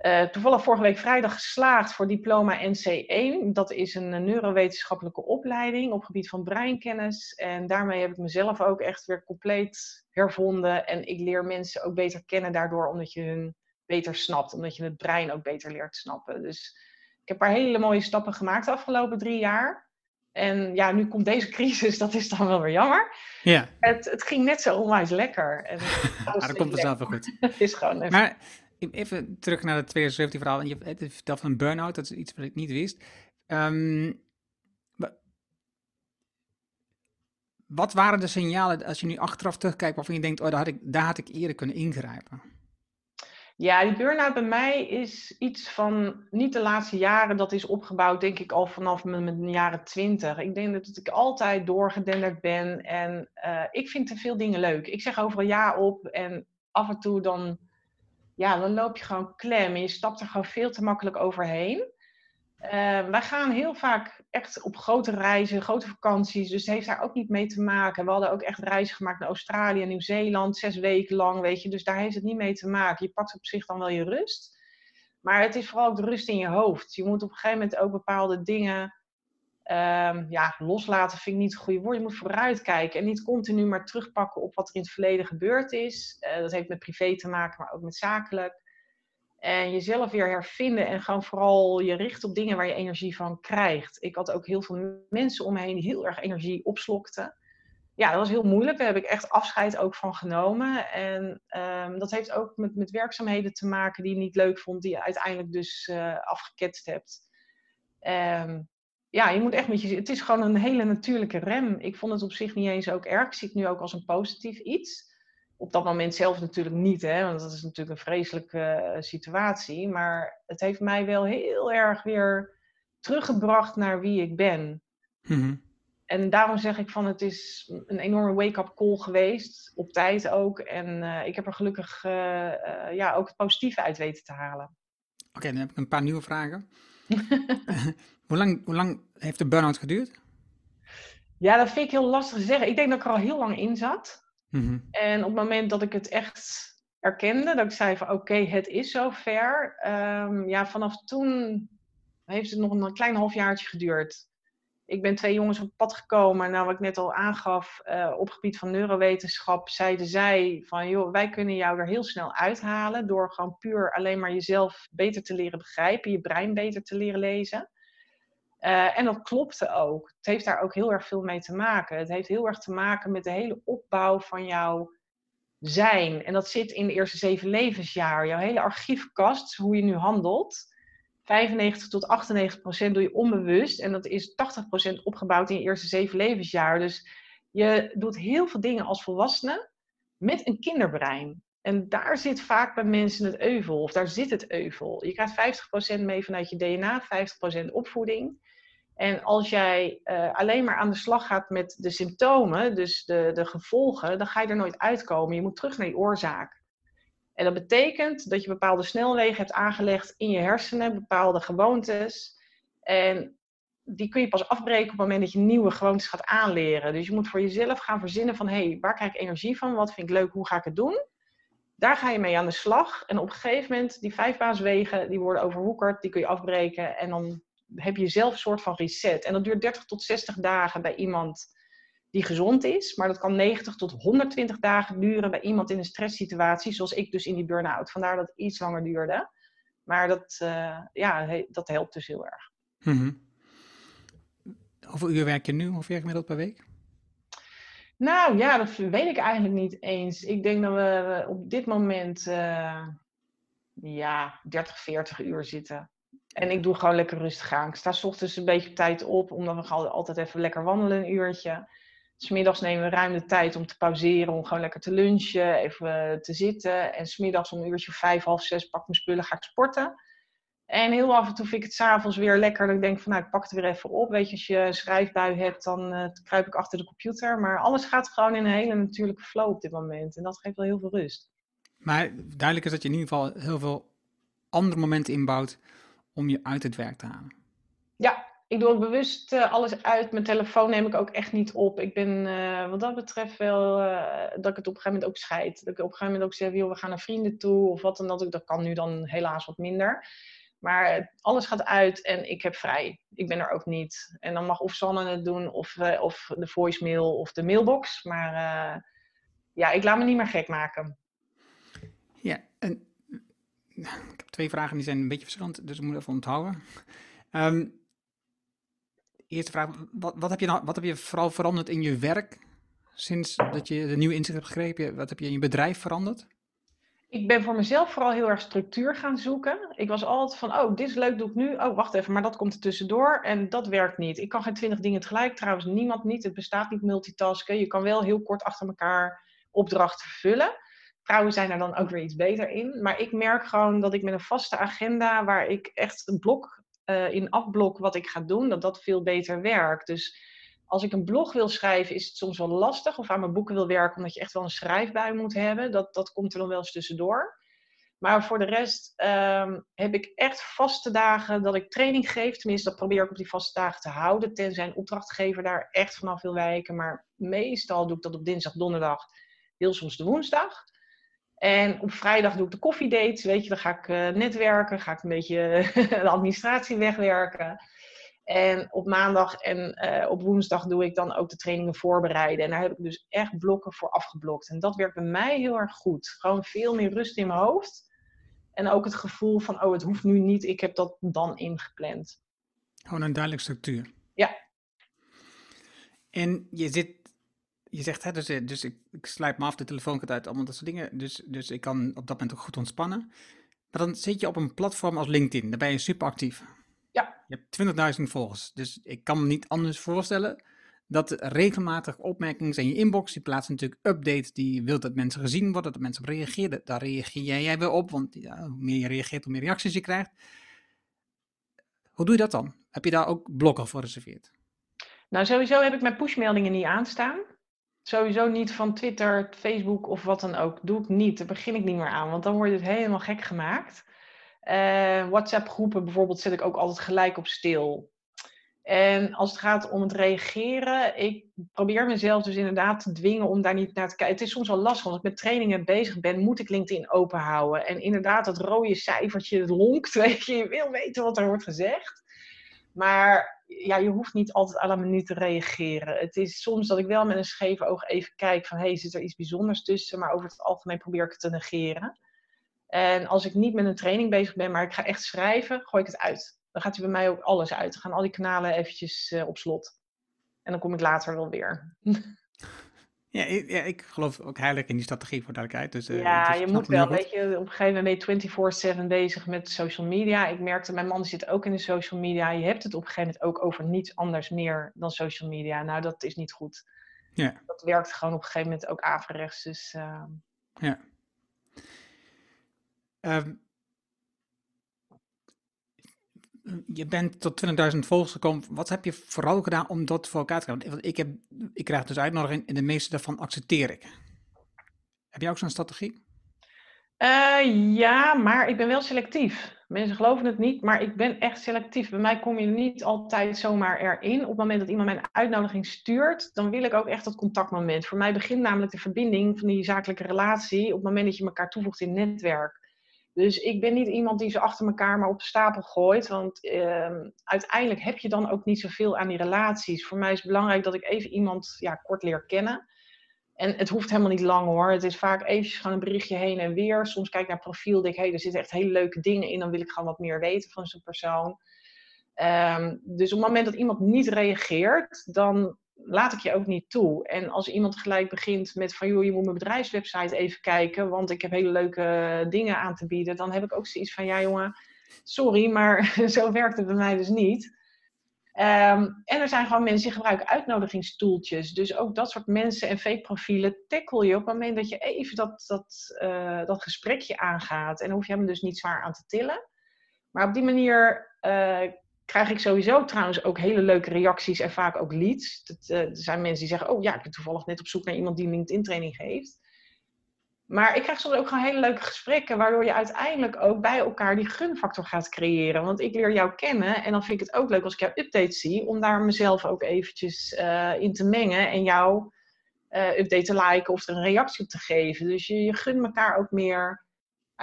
uh, toevallig vorige week vrijdag geslaagd voor diploma NC1. Dat is een neurowetenschappelijke opleiding op gebied van breinkennis. En daarmee heb ik mezelf ook echt weer compleet hervonden. En ik leer mensen ook beter kennen daardoor, omdat je hun beter snapt. Omdat je het brein ook beter leert snappen. Dus ik heb paar hele mooie stappen gemaakt de afgelopen drie jaar. En ja, nu komt deze crisis, dat is dan wel weer jammer. Ja. Het, het ging net zo onwijs lekker. En dat komt vanzelf wel goed. het is gewoon even... Maar even terug naar het 2017 verhaal. Je hebt verteld van een burn-out, dat is iets wat ik niet wist. Um, wat waren de signalen als je nu achteraf terugkijkt waarvan je denkt, oh, daar had ik, daar had ik eerder kunnen ingrijpen? Ja, die burn-out bij mij is iets van niet de laatste jaren. Dat is opgebouwd, denk ik, al vanaf mijn, jaren twintig. Ik denk dat ik altijd doorgedenderd ben. En uh, ik vind te veel dingen leuk. Ik zeg overal ja op. En af en toe dan, ja, dan loop je gewoon klem. En je stapt er gewoon veel te makkelijk overheen. Uh, wij gaan heel vaak echt op grote reizen, grote vakanties. Dus heeft daar ook niet mee te maken. We hadden ook echt reizen gemaakt naar Australië, Nieuw-Zeeland, zes weken lang, weet je. Dus daar heeft het niet mee te maken. Je pakt op zich dan wel je rust. Maar het is vooral ook de rust in je hoofd. Je moet op een gegeven moment ook bepaalde dingen um, ja, loslaten, vind ik niet het goede woord. Je moet vooruitkijken en niet continu maar terugpakken op wat er in het verleden gebeurd is. Uh, dat heeft met privé te maken, maar ook met zakelijk. En jezelf weer hervinden en gewoon vooral je richten op dingen waar je energie van krijgt. Ik had ook heel veel mensen om me heen die heel erg energie opslokten. Ja, dat was heel moeilijk. Daar heb ik echt afscheid ook van genomen. En um, dat heeft ook met, met werkzaamheden te maken die je niet leuk vond, die je uiteindelijk dus uh, afgeketst hebt. Um, ja, je moet echt met je. Het is gewoon een hele natuurlijke rem. Ik vond het op zich niet eens ook erg. Ik zie het nu ook als een positief iets op dat moment zelf natuurlijk niet, hè, want dat is natuurlijk een vreselijke uh, situatie. Maar het heeft mij wel heel erg weer teruggebracht naar wie ik ben. Mm-hmm. En daarom zeg ik van het is een enorme wake-up call geweest, op tijd ook. En uh, ik heb er gelukkig uh, ja, ook het positieve uit weten te halen. Oké, dan heb ik een paar nieuwe vragen. hoe, lang, hoe lang heeft de burn-out geduurd? Ja, dat vind ik heel lastig te zeggen. Ik denk dat ik er al heel lang in zat. Mhm. En op het moment dat ik het echt erkende, dat ik zei van oké, het is zover. Um, ja, vanaf toen heeft het nog een klein halfjaartje geduurd. Ik ben twee jongens op pad gekomen, nou wat ik net al aangaf, uh, op gebied van neurowetenschap, zeiden zij van joh, wij kunnen jou er heel snel uithalen door gewoon puur alleen maar jezelf beter te leren begrijpen, je brein beter te leren lezen. Uh, en dat klopte ook. Het heeft daar ook heel erg veel mee te maken. Het heeft heel erg te maken met de hele opbouw van jouw zijn. En dat zit in de eerste zeven levensjaar. Jouw hele archiefkast, hoe je nu handelt. 95 tot 98 procent doe je onbewust. En dat is 80 procent opgebouwd in je eerste zeven levensjaar. Dus je doet heel veel dingen als volwassene met een kinderbrein. En daar zit vaak bij mensen het euvel, of daar zit het euvel. Je krijgt 50% mee vanuit je DNA, 50% opvoeding. En als jij uh, alleen maar aan de slag gaat met de symptomen, dus de, de gevolgen, dan ga je er nooit uitkomen. Je moet terug naar die oorzaak. En dat betekent dat je bepaalde snelwegen hebt aangelegd in je hersenen, bepaalde gewoontes. En die kun je pas afbreken op het moment dat je nieuwe gewoontes gaat aanleren. Dus je moet voor jezelf gaan verzinnen van, hé, hey, waar krijg ik energie van? Wat vind ik leuk? Hoe ga ik het doen? Daar ga je mee aan de slag. En op een gegeven moment, die vijfbaaswegen, die worden overwoekerd, die kun je afbreken. En dan heb je zelf een soort van reset. En dat duurt 30 tot 60 dagen bij iemand die gezond is. Maar dat kan 90 tot 120 dagen duren bij iemand in een stresssituatie. Zoals ik dus in die burn-out. Vandaar dat het iets langer duurde. Maar dat, uh, ja, dat helpt dus heel erg. Mm Hoeveel uur werk je nu? Hoeveel werk je gemiddeld per week? Nou ja, dat weet ik eigenlijk niet eens. Ik denk dat we op dit moment uh, ja, 30, 40 uur zitten. En ik doe gewoon lekker rustig aan. Ik sta s ochtends een beetje op tijd op, omdat we altijd even lekker wandelen een uurtje. Smiddags nemen we ruim de tijd om te pauzeren, om gewoon lekker te lunchen, even te zitten. En smiddags om een uurtje of vijf, half zes pak mijn spullen, ga ik sporten. En heel af en toe vind ik het s'avonds weer lekker dat ik denk van nou, ik pak het weer even op. Weet je, als je een schrijfbui hebt, dan uh, kruip ik achter de computer. Maar alles gaat gewoon in een hele natuurlijke flow op dit moment. En dat geeft wel heel veel rust. Maar duidelijk is dat je in ieder geval heel veel andere momenten inbouwt om je uit het werk te halen? Ja, ik doe ook bewust uh, alles uit. Mijn telefoon neem ik ook echt niet op. Ik ben uh, wat dat betreft wel uh, dat ik het op een gegeven moment ook scheid. Dat ik op een gegeven moment ook zeg, joh, we gaan naar vrienden toe of wat dan dat. Dat kan nu dan helaas wat minder. Maar alles gaat uit en ik heb vrij. Ik ben er ook niet. En dan mag of Sanne het doen of, of de voicemail of de mailbox. Maar ja, ik laat me niet meer gek maken. Ja, en ik heb twee vragen die zijn een beetje verschillend, dus ik moet even onthouden. Um, eerste vraag, wat, wat, heb je nou, wat heb je vooral veranderd in je werk sinds dat je de nieuwe inzicht hebt gegrepen? Wat heb je in je bedrijf veranderd? Ik ben voor mezelf vooral heel erg structuur gaan zoeken. Ik was altijd van, oh, dit is leuk, doe ik nu. Oh, wacht even, maar dat komt er tussendoor en dat werkt niet. Ik kan geen twintig dingen tegelijk, trouwens niemand niet. Het bestaat niet multitasken. Je kan wel heel kort achter elkaar opdrachten vervullen. Vrouwen zijn er dan ook weer iets beter in. Maar ik merk gewoon dat ik met een vaste agenda, waar ik echt een blok uh, in afblok wat ik ga doen, dat dat veel beter werkt. Dus als ik een blog wil schrijven, is het soms wel lastig. Of aan mijn boeken wil werken, omdat je echt wel een schrijfbui moet hebben. Dat, dat komt er dan wel eens tussendoor. Maar voor de rest um, heb ik echt vaste dagen dat ik training geef. Tenminste, dat probeer ik op die vaste dagen te houden. Tenzij een opdrachtgever daar echt vanaf wil wijken. Maar meestal doe ik dat op dinsdag, donderdag, heel soms de woensdag. En op vrijdag doe ik de koffiedates, weet je, dan ga ik uh, netwerken, ga ik een beetje de administratie wegwerken. En op maandag en uh, op woensdag doe ik dan ook de trainingen voorbereiden. En daar heb ik dus echt blokken voor afgeblokt. En dat werkt bij mij heel erg goed. Gewoon veel meer rust in mijn hoofd. En ook het gevoel van, oh, het hoeft nu niet, ik heb dat dan ingepland. Gewoon een duidelijke structuur. Ja. En je zit je zegt, hè, dus, eh, dus ik, ik sluit me af, de telefoon gaat uit, allemaal dat soort dingen. Dus, dus ik kan op dat moment ook goed ontspannen. Maar dan zit je op een platform als LinkedIn, daar ben je super actief. Ja. Je hebt 20.000 volgers, dus ik kan me niet anders voorstellen dat regelmatig opmerkingen in je inbox, die plaatsen natuurlijk updates die wilt dat mensen gezien worden, dat mensen op reageren. Daar reageer jij weer op, want ja, hoe meer je reageert, hoe meer reacties je krijgt. Hoe doe je dat dan? Heb je daar ook blokken voor gereserveerd? Nou, sowieso heb ik mijn pushmeldingen niet aanstaan. Sowieso niet van Twitter, Facebook of wat dan ook. Doe ik niet. Daar begin ik niet meer aan, want dan word het helemaal gek gemaakt. Uh, WhatsApp-groepen bijvoorbeeld zet ik ook altijd gelijk op stil. En als het gaat om het reageren, ik probeer mezelf dus inderdaad te dwingen om daar niet naar te kijken. Het is soms wel lastig, want als ik met trainingen bezig ben, moet ik LinkedIn open houden. En inderdaad, dat rode cijfertje lonkt, weet je, je wil weten wat er wordt gezegd. Maar ja, je hoeft niet altijd à la minuut te reageren. Het is soms dat ik wel met een scheef oog even kijk van... hé, hey, zit er iets bijzonders tussen? Maar over het algemeen probeer ik het te negeren. En als ik niet met een training bezig ben, maar ik ga echt schrijven, gooi ik het uit. Dan gaat hij bij mij ook alles uit. Dan gaan al die kanalen eventjes uh, op slot. En dan kom ik later wel weer. Ja, ik, ja, ik geloof ook heilig in die strategie voor duidelijkheid. Dus, uh, ja, je moet wel, weet je, op een gegeven moment ben je 24-7 bezig met social media. Ik merkte, mijn man zit ook in de social media. Je hebt het op een gegeven moment ook over niets anders meer dan social media. Nou, dat is niet goed. Ja. Dat werkt gewoon op een gegeven moment ook averechts. Dus, uh... Ja. Um, je bent tot 20.000 volgers gekomen. Wat heb je vooral gedaan om dat voor elkaar te krijgen? Want ik, heb, ik krijg dus uitnodiging en de meeste daarvan accepteer ik. Heb jij ook zo'n strategie? Uh, ja, maar ik ben wel selectief. Mensen geloven het niet, maar ik ben echt selectief. Bij mij kom je niet altijd zomaar erin. Op het moment dat iemand mijn uitnodiging stuurt, dan wil ik ook echt dat contactmoment. Voor mij begint namelijk de verbinding van die zakelijke relatie op het moment dat je elkaar toevoegt in het netwerk. Dus ik ben niet iemand die ze achter elkaar maar op stapel gooit. Want uh, uiteindelijk heb je dan ook niet zoveel aan die relaties. Voor mij is het belangrijk dat ik even iemand ja, kort leer kennen. En het hoeft helemaal niet lang hoor. Het is vaak eventjes gewoon een berichtje heen en weer. Soms kijk ik naar profiel, denk ik, hey, er zitten echt hele leuke dingen in. Dan wil ik gewoon wat meer weten van zo'n persoon. Um, dus op het moment dat iemand niet reageert, dan laat ik je ook niet toe. En als iemand gelijk begint met van joh, je moet mijn bedrijfswebsite even kijken, want ik heb hele leuke dingen aan te bieden, dan heb ik ook zoiets van ja jongen, sorry, maar zo werkt het bij mij dus niet. Ehm, en er zijn gewoon mensen die gebruiken uitnodigingstoeltjes. Dus ook dat soort mensen en fake profielen tackle je op het moment dat je even dat, dat, uh, dat gesprekje aangaat. En dan hoef je hem dus niet zwaar aan te tillen. Maar op die manier uh, krijg ik sowieso trouwens ook hele leuke reacties en vaak ook leads. Dat, uh, er zijn mensen die zeggen, oh ja, ik ben toevallig net op zoek naar iemand die LinkedIn training geeft. Maar ik krijg soms ook gewoon hele leuke gesprekken, waardoor je uiteindelijk ook bij elkaar die gunfactor gaat creëren. Want ik leer jou kennen en dan vind ik het ook leuk als ik jouw updates zie, om daar mezelf ook eventjes uh, in te mengen en jou uh, update te liken of er een reactie op te geven. Dus je, je gunt elkaar ook meer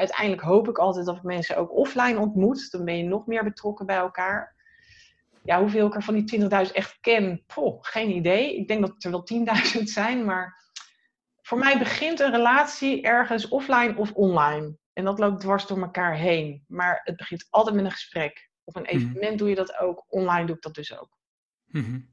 uiteindelijk hoop ik altijd dat ik mensen ook offline ontmoet. Dan ben je nog meer betrokken bij elkaar. Ja, hoeveel ik er van die 20.000 echt ken, poh, geen idee. Ik denk dat het er wel 10.000 zijn, maar voor mij begint een relatie ergens offline of online. En dat loopt dwars door elkaar heen. Maar het begint altijd met een gesprek. Op een mhm. evenement doe je dat ook, online doe ik dat dus ook. Mm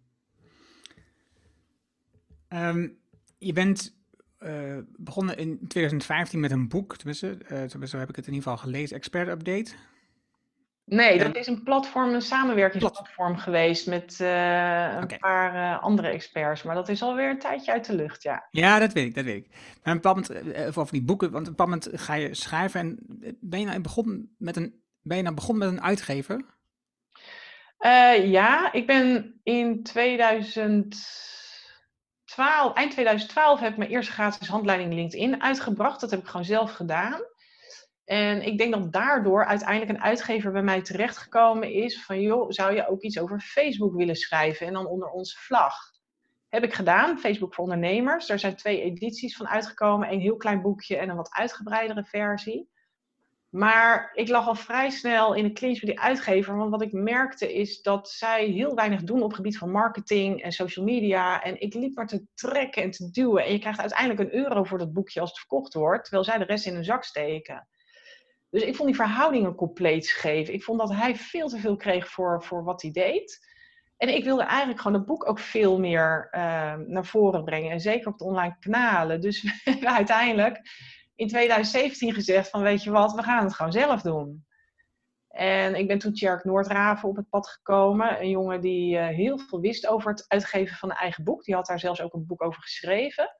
je bent uh, begonnen in 2015 met een boek, tenminste, uh, zo heb ik het in ieder geval gelezen, Expert Update. Nee, dat is een platform, een samenwerkingsplatform geweest met uh, een paar andere experts. Maar dat is alweer een tijdje uit de lucht, ja. Ja, dat weet ik, dat weet ik. Maar een bepaald moment, over die boeken, want op een bepaald moment ga je schrijven. En ben je nou begonnen met een, ben je nou begonnen met een uitgever? ja, ik ben in 2000 eind 2012 heb ik mijn eerste gratis handleiding LinkedIn uitgebracht. Dat heb ik gewoon zelf gedaan. En ik denk dat daardoor uiteindelijk een uitgever bij mij terechtgekomen is van joh, zou je ook iets over Facebook willen schrijven en dan onder onze vlag? Heb ik gedaan, Facebook voor ondernemers. Daar zijn twee edities van uitgekomen, een heel klein boekje en een wat uitgebreidere versie. Maar ik lag al vrij snel in de clinch met die uitgever. Want wat ik merkte is dat zij heel weinig doen op het gebied van marketing en social media. En ik liep maar te trekken en te duwen. En je krijgt uiteindelijk een euro voor dat boekje als het verkocht wordt. Terwijl zij de rest in hun zak steken. Dus ik vond die verhoudingen compleet scheef. Ik vond dat hij veel te veel kreeg voor, voor wat hij deed. En ik wilde eigenlijk gewoon het boek ook veel meer uh, naar voren brengen. En zeker op de online kanalen. Dus uiteindelijk in 2017 gezegd van weet je wat, we gaan het gewoon zelf doen. En ik ben toen Tjerk Noordraven op het pad gekomen. Een jongen die uh, heel veel wist over het uitgeven van een eigen boek. Die had daar zelfs ook een boek over geschreven.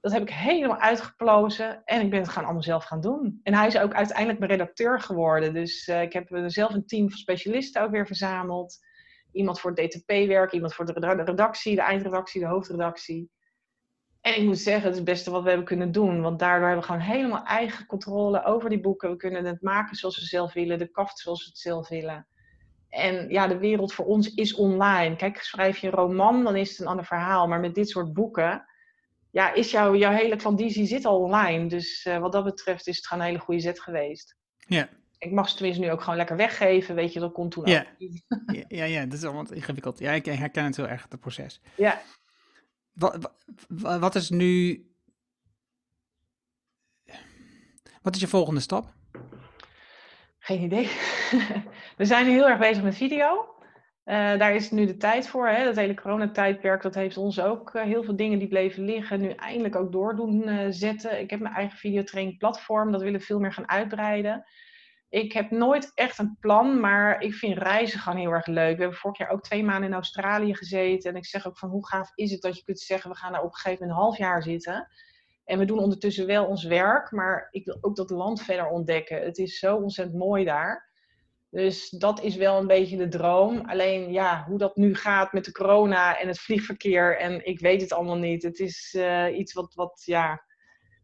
Dat heb ik helemaal uitgeplozen en ik ben het gewoon allemaal zelf gaan doen. En hij is ook uiteindelijk mijn redacteur geworden. Dus uh, ik heb zelf een team van specialisten ook weer verzameld. Iemand voor het DTP-werk, iemand voor de redactie, de eindredactie, de hoofdredactie. En ik moet zeggen, het is het beste wat we hebben kunnen doen. Want daardoor hebben we gewoon helemaal eigen controle over die boeken. We kunnen het maken zoals we zelf willen, de kaft zoals we het zelf willen. En ja, de wereld voor ons is online. Kijk, schrijf je een roman, dan is het een ander verhaal. Maar met dit soort boeken, ja, is jouw, jouw hele klandizie zit al online. Dus uh, wat dat betreft is het gewoon een hele goede zet geweest. Ja, ik mag ze tenminste nu ook gewoon lekker weggeven, weet je, dat komt toen Ja. ook. Ja, ja, ja, dat is allemaal ingewikkeld. Ja, ik herken het heel erg, het proces. Ja, Wat, wat, is nu... Wat is je volgende stap? geen idee. We zijn nu heel erg bezig met video. Eh, daar is nu de tijd voor. Hè? Dat hele coronatijdperk, dat heeft ons ook eh, heel veel dingen die bleven liggen, nu eindelijk ook door doen eh, zetten. Ik heb mijn eigen videotraining platform, dat willen we veel meer gaan uitbreiden. Ik heb nooit echt een plan, maar ik vind reizen gewoon heel erg leuk. We hebben vorig jaar ook twee maanden in Australië gezeten. En ik zeg ook van hoe gaaf is het dat je kunt zeggen, we gaan daar op een gegeven moment een half jaar zitten. En we doen ondertussen wel ons werk, maar ik wil ook dat land verder ontdekken. Het is zo ontzettend mooi daar. Dus dat is wel een beetje de droom. Alleen ja, hoe dat nu gaat met de corona en het vliegverkeer. En ik weet het allemaal niet. Het is eh, iets wat, wat, ja.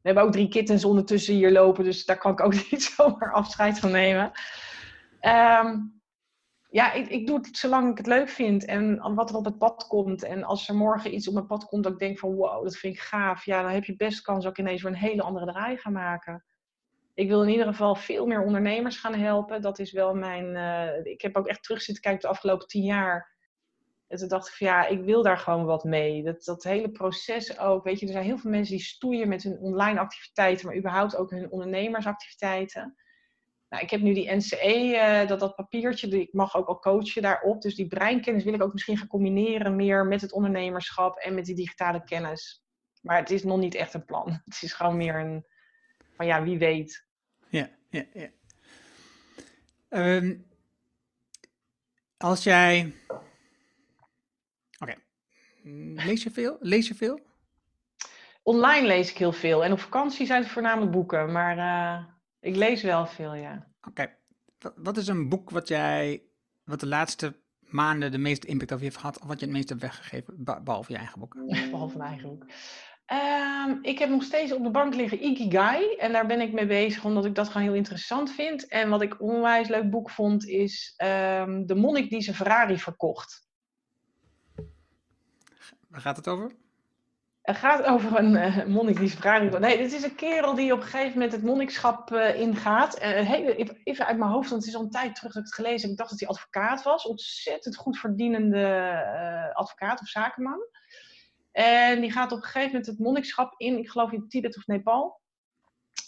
We hebben ook drie kittens ondertussen hier lopen. Dus daar kan ik ook niet zomaar afscheid van nemen. Ehm, ja, ik, ik doe het zolang ik het leuk vind. En wat er op het pad komt. En als er morgen iets op mijn pad komt dat ik denk van wow, dat vind ik gaaf. Ja, dan heb je best kans ik ineens weer een hele andere draai ga maken ik wil in ieder geval veel meer ondernemers gaan helpen. Dat is wel mijn. eh, ik heb ook echt terug zitten kijken de afgelopen tien jaar. En toen dacht ik van ja, ik wil daar gewoon wat mee. Dat, dat hele proces ook. Weet je, er zijn heel veel mensen die stoeien met hun online activiteiten, maar überhaupt ook hun ondernemersactiviteiten. Nou, ik heb nu die NCE, eh, dat, dat papiertje, die, ik mag ook al coachen daarop. Dus die breinkennis wil ik ook misschien gaan combineren meer met het ondernemerschap en met die digitale kennis. Maar het is nog niet echt een plan. Het is gewoon meer een, van ja, wie weet. Ja, ja, ja. Ehm, als jij... Mm, Lees je veel? Lees je veel? Online lees ik heel veel. En op vakantie zijn het voornamelijk boeken. Maar eh, ik lees wel veel, ja. Oké. Wa- Wat is een boek wat jij... Wat de laatste maanden de meeste impact over je heeft gehad... of wat je het meest hebt weggegeven, be- behalve je eigen boek? Behalve mijn eigen boek. Ehm, ik heb nog steeds op de bank liggen Ikigai. En daar ben ik mee bezig, omdat ik dat gewoon heel interessant vind. En wat ik onwijs leuk boek vond, is ehm, De monnik die zijn Ferrari verkocht. Waar gaat het over? Het gaat over een eh, monnik die verkocht. Nee, dit is een kerel die op een gegeven moment het monnikschap eh, ingaat. Hele, even uit mijn hoofd, want het is al een tijd terug dat ik het gelezen heb. Ik dacht dat hij advocaat was. Ontzettend goed verdienende advocaat of zakenman. En die gaat op een gegeven moment het monnikschap in, ik geloof in Tibet of Nepal.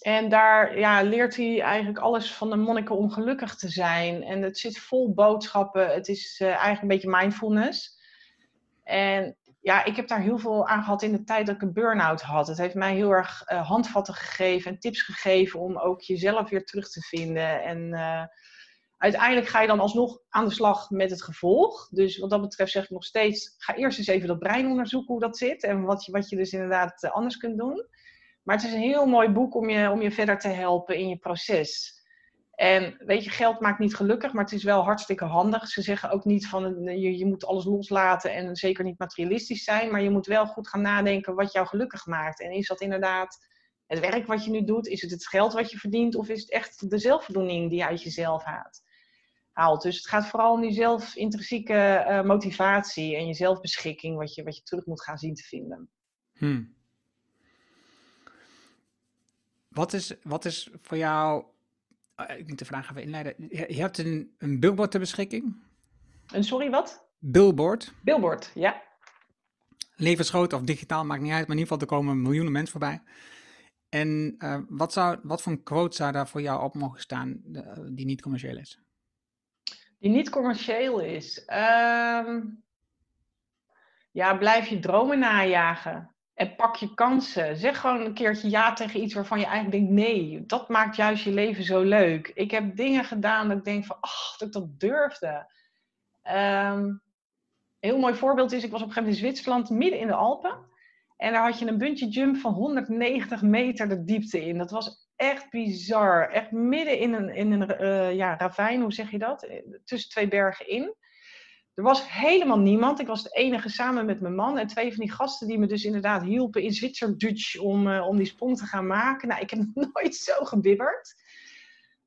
En daar ja, leert hij eigenlijk alles van de monniken om gelukkig te zijn. En het zit vol boodschappen. Het is eigenlijk een beetje mindfulness. En ja, ik heb daar heel veel aan gehad in de tijd dat ik een burn-out had. Het heeft mij heel erg eh, handvatten gegeven en tips gegeven om ook jezelf weer terug te vinden. En eh, uiteindelijk ga je dan alsnog aan de slag met het gevolg. Dus wat dat betreft zeg ik nog steeds, ga eerst eens even dat brein onderzoeken hoe dat zit. En wat je, wat je dus inderdaad eh, anders kunt doen. Maar het is een heel mooi boek om je, om je verder te helpen in je proces. En weet je, geld maakt niet gelukkig, maar het is wel hartstikke handig. Ze zeggen ook niet van eh, je, je moet alles loslaten en zeker niet materialistisch zijn. Maar je moet wel goed gaan nadenken wat jou gelukkig maakt. En is dat inderdaad het werk wat je nu doet? Is het het geld wat je verdient? Of is het echt de zelfvoldoening die je uit jezelf haalt? haalt. Dus het gaat vooral om die zelfintrinsieke eh, motivatie en je zelfbeschikking, wat je, wat je terug moet gaan zien te vinden. Hmm. Wat, is, wat is voor jou... eh, ik moet de vraag even inleiden. Je, hebt een, een billboard ter beschikking. En sorry, wat? Billboard. Billboard, ja. Levensgroot of digitaal, maakt niet uit. Maar in ieder geval, er komen miljoenen mensen voorbij. En eh, wat, zou, wat voor een quote zou daar voor jou op mogen staan die niet commercieel is? Die niet commercieel is. Ehm, ja, blijf je dromen najagen. En pak je kansen. Zeg gewoon een keertje ja tegen iets waarvan je eigenlijk denkt: nee, dat maakt juist je leven zo leuk. Ik heb dingen gedaan dat ik denk van, ach, dat ik dat durfde. Ehm, een heel mooi voorbeeld is, ik was op een gegeven moment in Zwitserland, midden in de Alpen. En daar had je een bungee jump van 190 meter de diepte in. Dat was echt bizar. Echt midden in een, in een eh, ja, ravijn, hoe zeg je dat? Eh, Tussen twee bergen in. Er was helemaal niemand. Ik was de enige samen met mijn man en twee van die gasten die me dus inderdaad hielpen in Zwitser-Dutch om, eh, om die sprong te gaan maken. Nou, ik heb nooit zo gebibberd.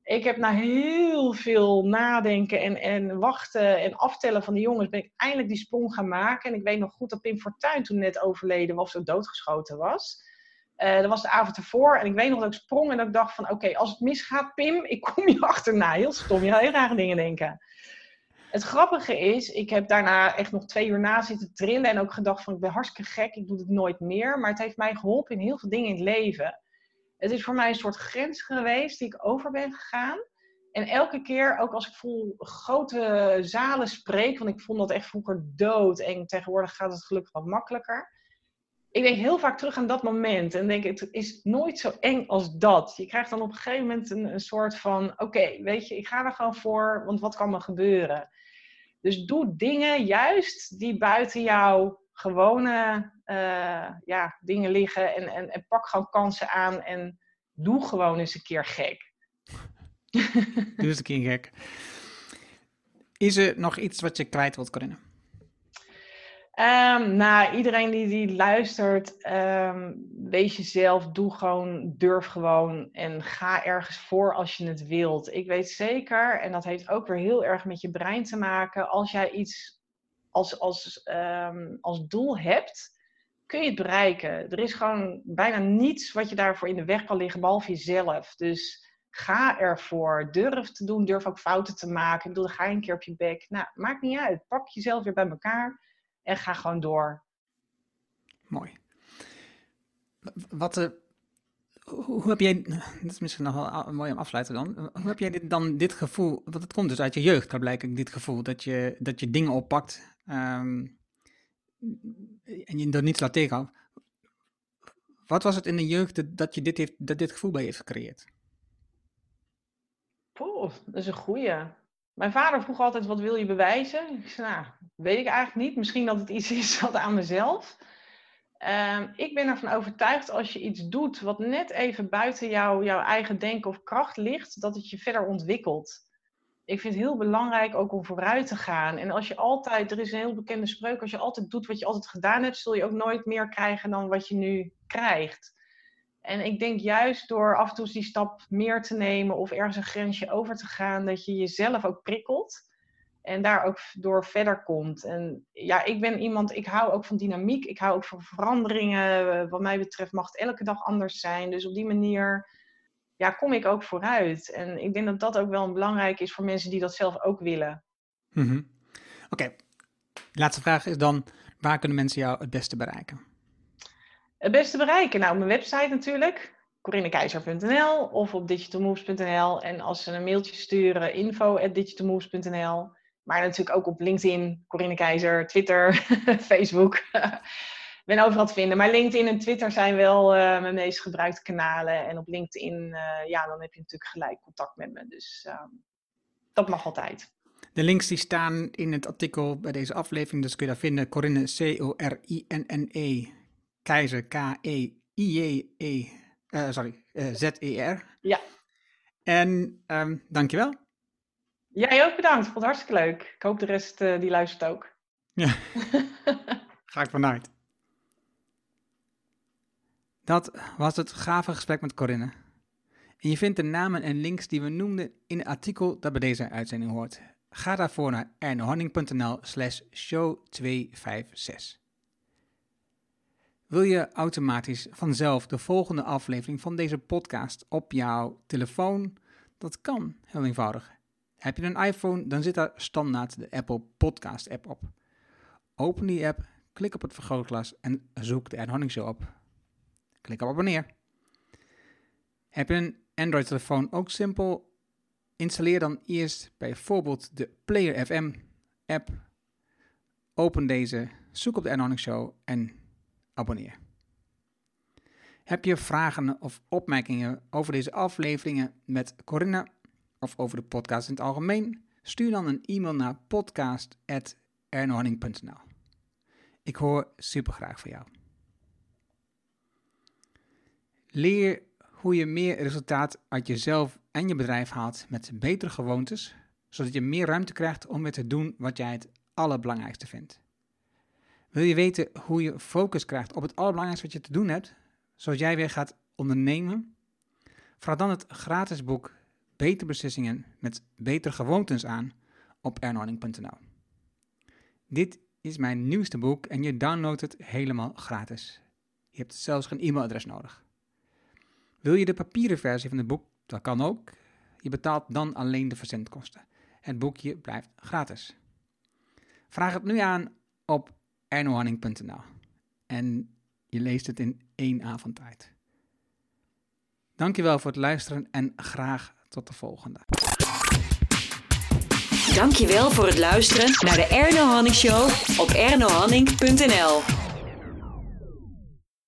Ik heb na heel veel nadenken en, en wachten en aftellen van de jongens, ben ik eindelijk die sprong gaan maken. En ik weet nog goed dat Pim Fortuyn toen net overleden was of doodgeschoten was. Uh, dat was de avond ervoor en ik weet nog dat ik sprong en dat ik dacht van oké, als het misgaat, Pim, ik kom je achterna. Heel stom, je gaat heel rare dingen denken. Het grappige is, ik heb daarna echt nog twee uur na zitten trillen en ook gedacht van ik ben hartstikke gek, ik doe het nooit meer. Maar het heeft mij geholpen in heel veel dingen in het leven. Het is voor mij een soort grens geweest die ik over ben gegaan. En elke keer, ook als ik voel grote zalen spreek, want ik vond dat echt vroeger dood en tegenwoordig gaat het gelukkig wat makkelijker. Ik denk heel vaak terug aan dat moment en denk het is nooit zo eng als dat. Je krijgt dan op een gegeven moment een, soort van, oké, weet je, ik ga er gewoon voor, want wat kan me gebeuren? Dus doe dingen juist die buiten jouw gewone uh, ja, dingen liggen en, en, en pak gewoon kansen aan en doe gewoon eens een keer gek. Doe eens een keer gek. Is er nog iets wat je kwijt wilt, Corinne? Um, nou, iedereen die, die luistert, um, wees jezelf, doe gewoon, durf gewoon en ga ergens voor als je het wilt. Ik weet zeker, en dat heeft ook weer heel erg met je brein te maken, als jij iets als, als, um, als doel hebt, kun je het bereiken. Er is gewoon bijna niets wat je daarvoor in de weg kan liggen, behalve jezelf. Dus ga ervoor. Durf te doen, durf ook fouten te maken. Ik bedoel, ga een keer op je bek. Nou, maakt niet uit. Pak jezelf weer bij elkaar en ga gewoon door. Mooi. Wat, uh, hoe, heb jij, dat is misschien nog wel mooi om afsluiten dan. Hoe heb jij dit, dan dit gevoel, want het komt dus uit je jeugd, blijken, dit gevoel, dat je, dat je dingen oppakt um, en je er niets laat tegenhouden. Wat was het in de jeugd dat, je dit, heeft, dat dit gevoel bij je heeft gecreëerd? Poeh, dat is een goeie. Mijn vader vroeg altijd, wat wil je bewijzen? Ik zei, nou, weet ik eigenlijk niet. Misschien dat het iets is wat aan mezelf. Um, ik ben ervan overtuigd als je iets doet wat net even buiten jou, jouw eigen denken of kracht ligt, dat het je verder ontwikkelt. Ik vind het heel belangrijk ook om vooruit te gaan. En als je altijd, er is een heel bekende spreuk, als je altijd doet wat je altijd gedaan hebt, zul je ook nooit meer krijgen dan wat je nu krijgt. En ik denk juist door af en toe die stap meer te nemen of ergens een grensje over te gaan, dat je jezelf ook prikkelt en daar ook door verder komt. En ja, ik ben iemand, ik hou ook van dynamiek, ik hou ook van veranderingen. Wat mij betreft mag het elke dag anders zijn. Dus op die manier ja, kom ik ook vooruit. En ik denk dat dat ook wel belangrijk is voor mensen die dat zelf ook willen. Mm Oké, laatste vraag is dan, waar kunnen mensen jou het beste bereiken? Het beste bereiken? Nou, mijn website natuurlijk, corinnekeizer.nl of op digitalmoves.nl. En als ze een mailtje sturen, info.digitalmoves.nl. Maar natuurlijk ook op LinkedIn, Corinne Keizer, Twitter, Facebook. ben overal te vinden. Maar LinkedIn en Twitter zijn wel uh, mijn meest gebruikte kanalen. En op LinkedIn, uh, ja, dan heb je natuurlijk gelijk contact met me. Dus uh, dat mag altijd. De links die staan in het artikel bij deze aflevering, dus kun je daar vinden. Corinne, C-O-R-I-N-N-E Keizer, K-E-I-J-E, uh, sorry, uh, Z-E-R. Ja. En um, dankjewel. Jij ook bedankt, vond het hartstikke leuk. Ik hoop de rest uh, die luistert ook. Ja, ga ik vanuit. Dat was het gave gesprek met Corinne. En je vindt de namen en links die we noemden in het artikel dat bij deze uitzending hoort. Ga daarvoor naar ernehanning.nl slash show 256. Wil je automatisch vanzelf de volgende aflevering van deze podcast op jouw telefoon? Dat kan, heel eenvoudig. Heb je een iPhone, dan zit daar standaard de Apple Podcast app op. Open die app, klik op het vergrootglas en zoek de Ed Show op. Klik op abonneer. Heb je een Android-telefoon ook simpel? Installeer dan eerst bijvoorbeeld de Player FM app. Open deze, zoek op de Ed Show en abonneer. Heb je vragen of opmerkingen over deze afleveringen met Corinna of over de podcast in het algemeen? Stuur dan een e-mail naar podcast.ernohanning.nl. Ik hoor super graag van jou. Leer hoe je meer resultaat uit jezelf en je bedrijf haalt met betere gewoontes, zodat je meer ruimte krijgt om weer te doen wat jij het allerbelangrijkste vindt. Wil je weten hoe je focus krijgt op het allerbelangrijkste wat je te doen hebt, zodat jij weer gaat ondernemen? Vraag dan het gratis boek Beter Beslissingen met Betere Gewoontes aan op ernorning.nl. Dit is mijn nieuwste boek en je downloadt het helemaal gratis. Je hebt zelfs geen e-mailadres nodig. Wil je de papieren versie van het boek? Dat kan ook. Je betaalt dan alleen de verzendkosten. Het boekje blijft gratis. Vraag het nu aan op ernohanning.nl en je leest het in één avond tijd. Dankjewel voor het luisteren en graag tot de volgende. Dankjewel voor het luisteren naar de Erno Hanning Show op ernohanning.nl.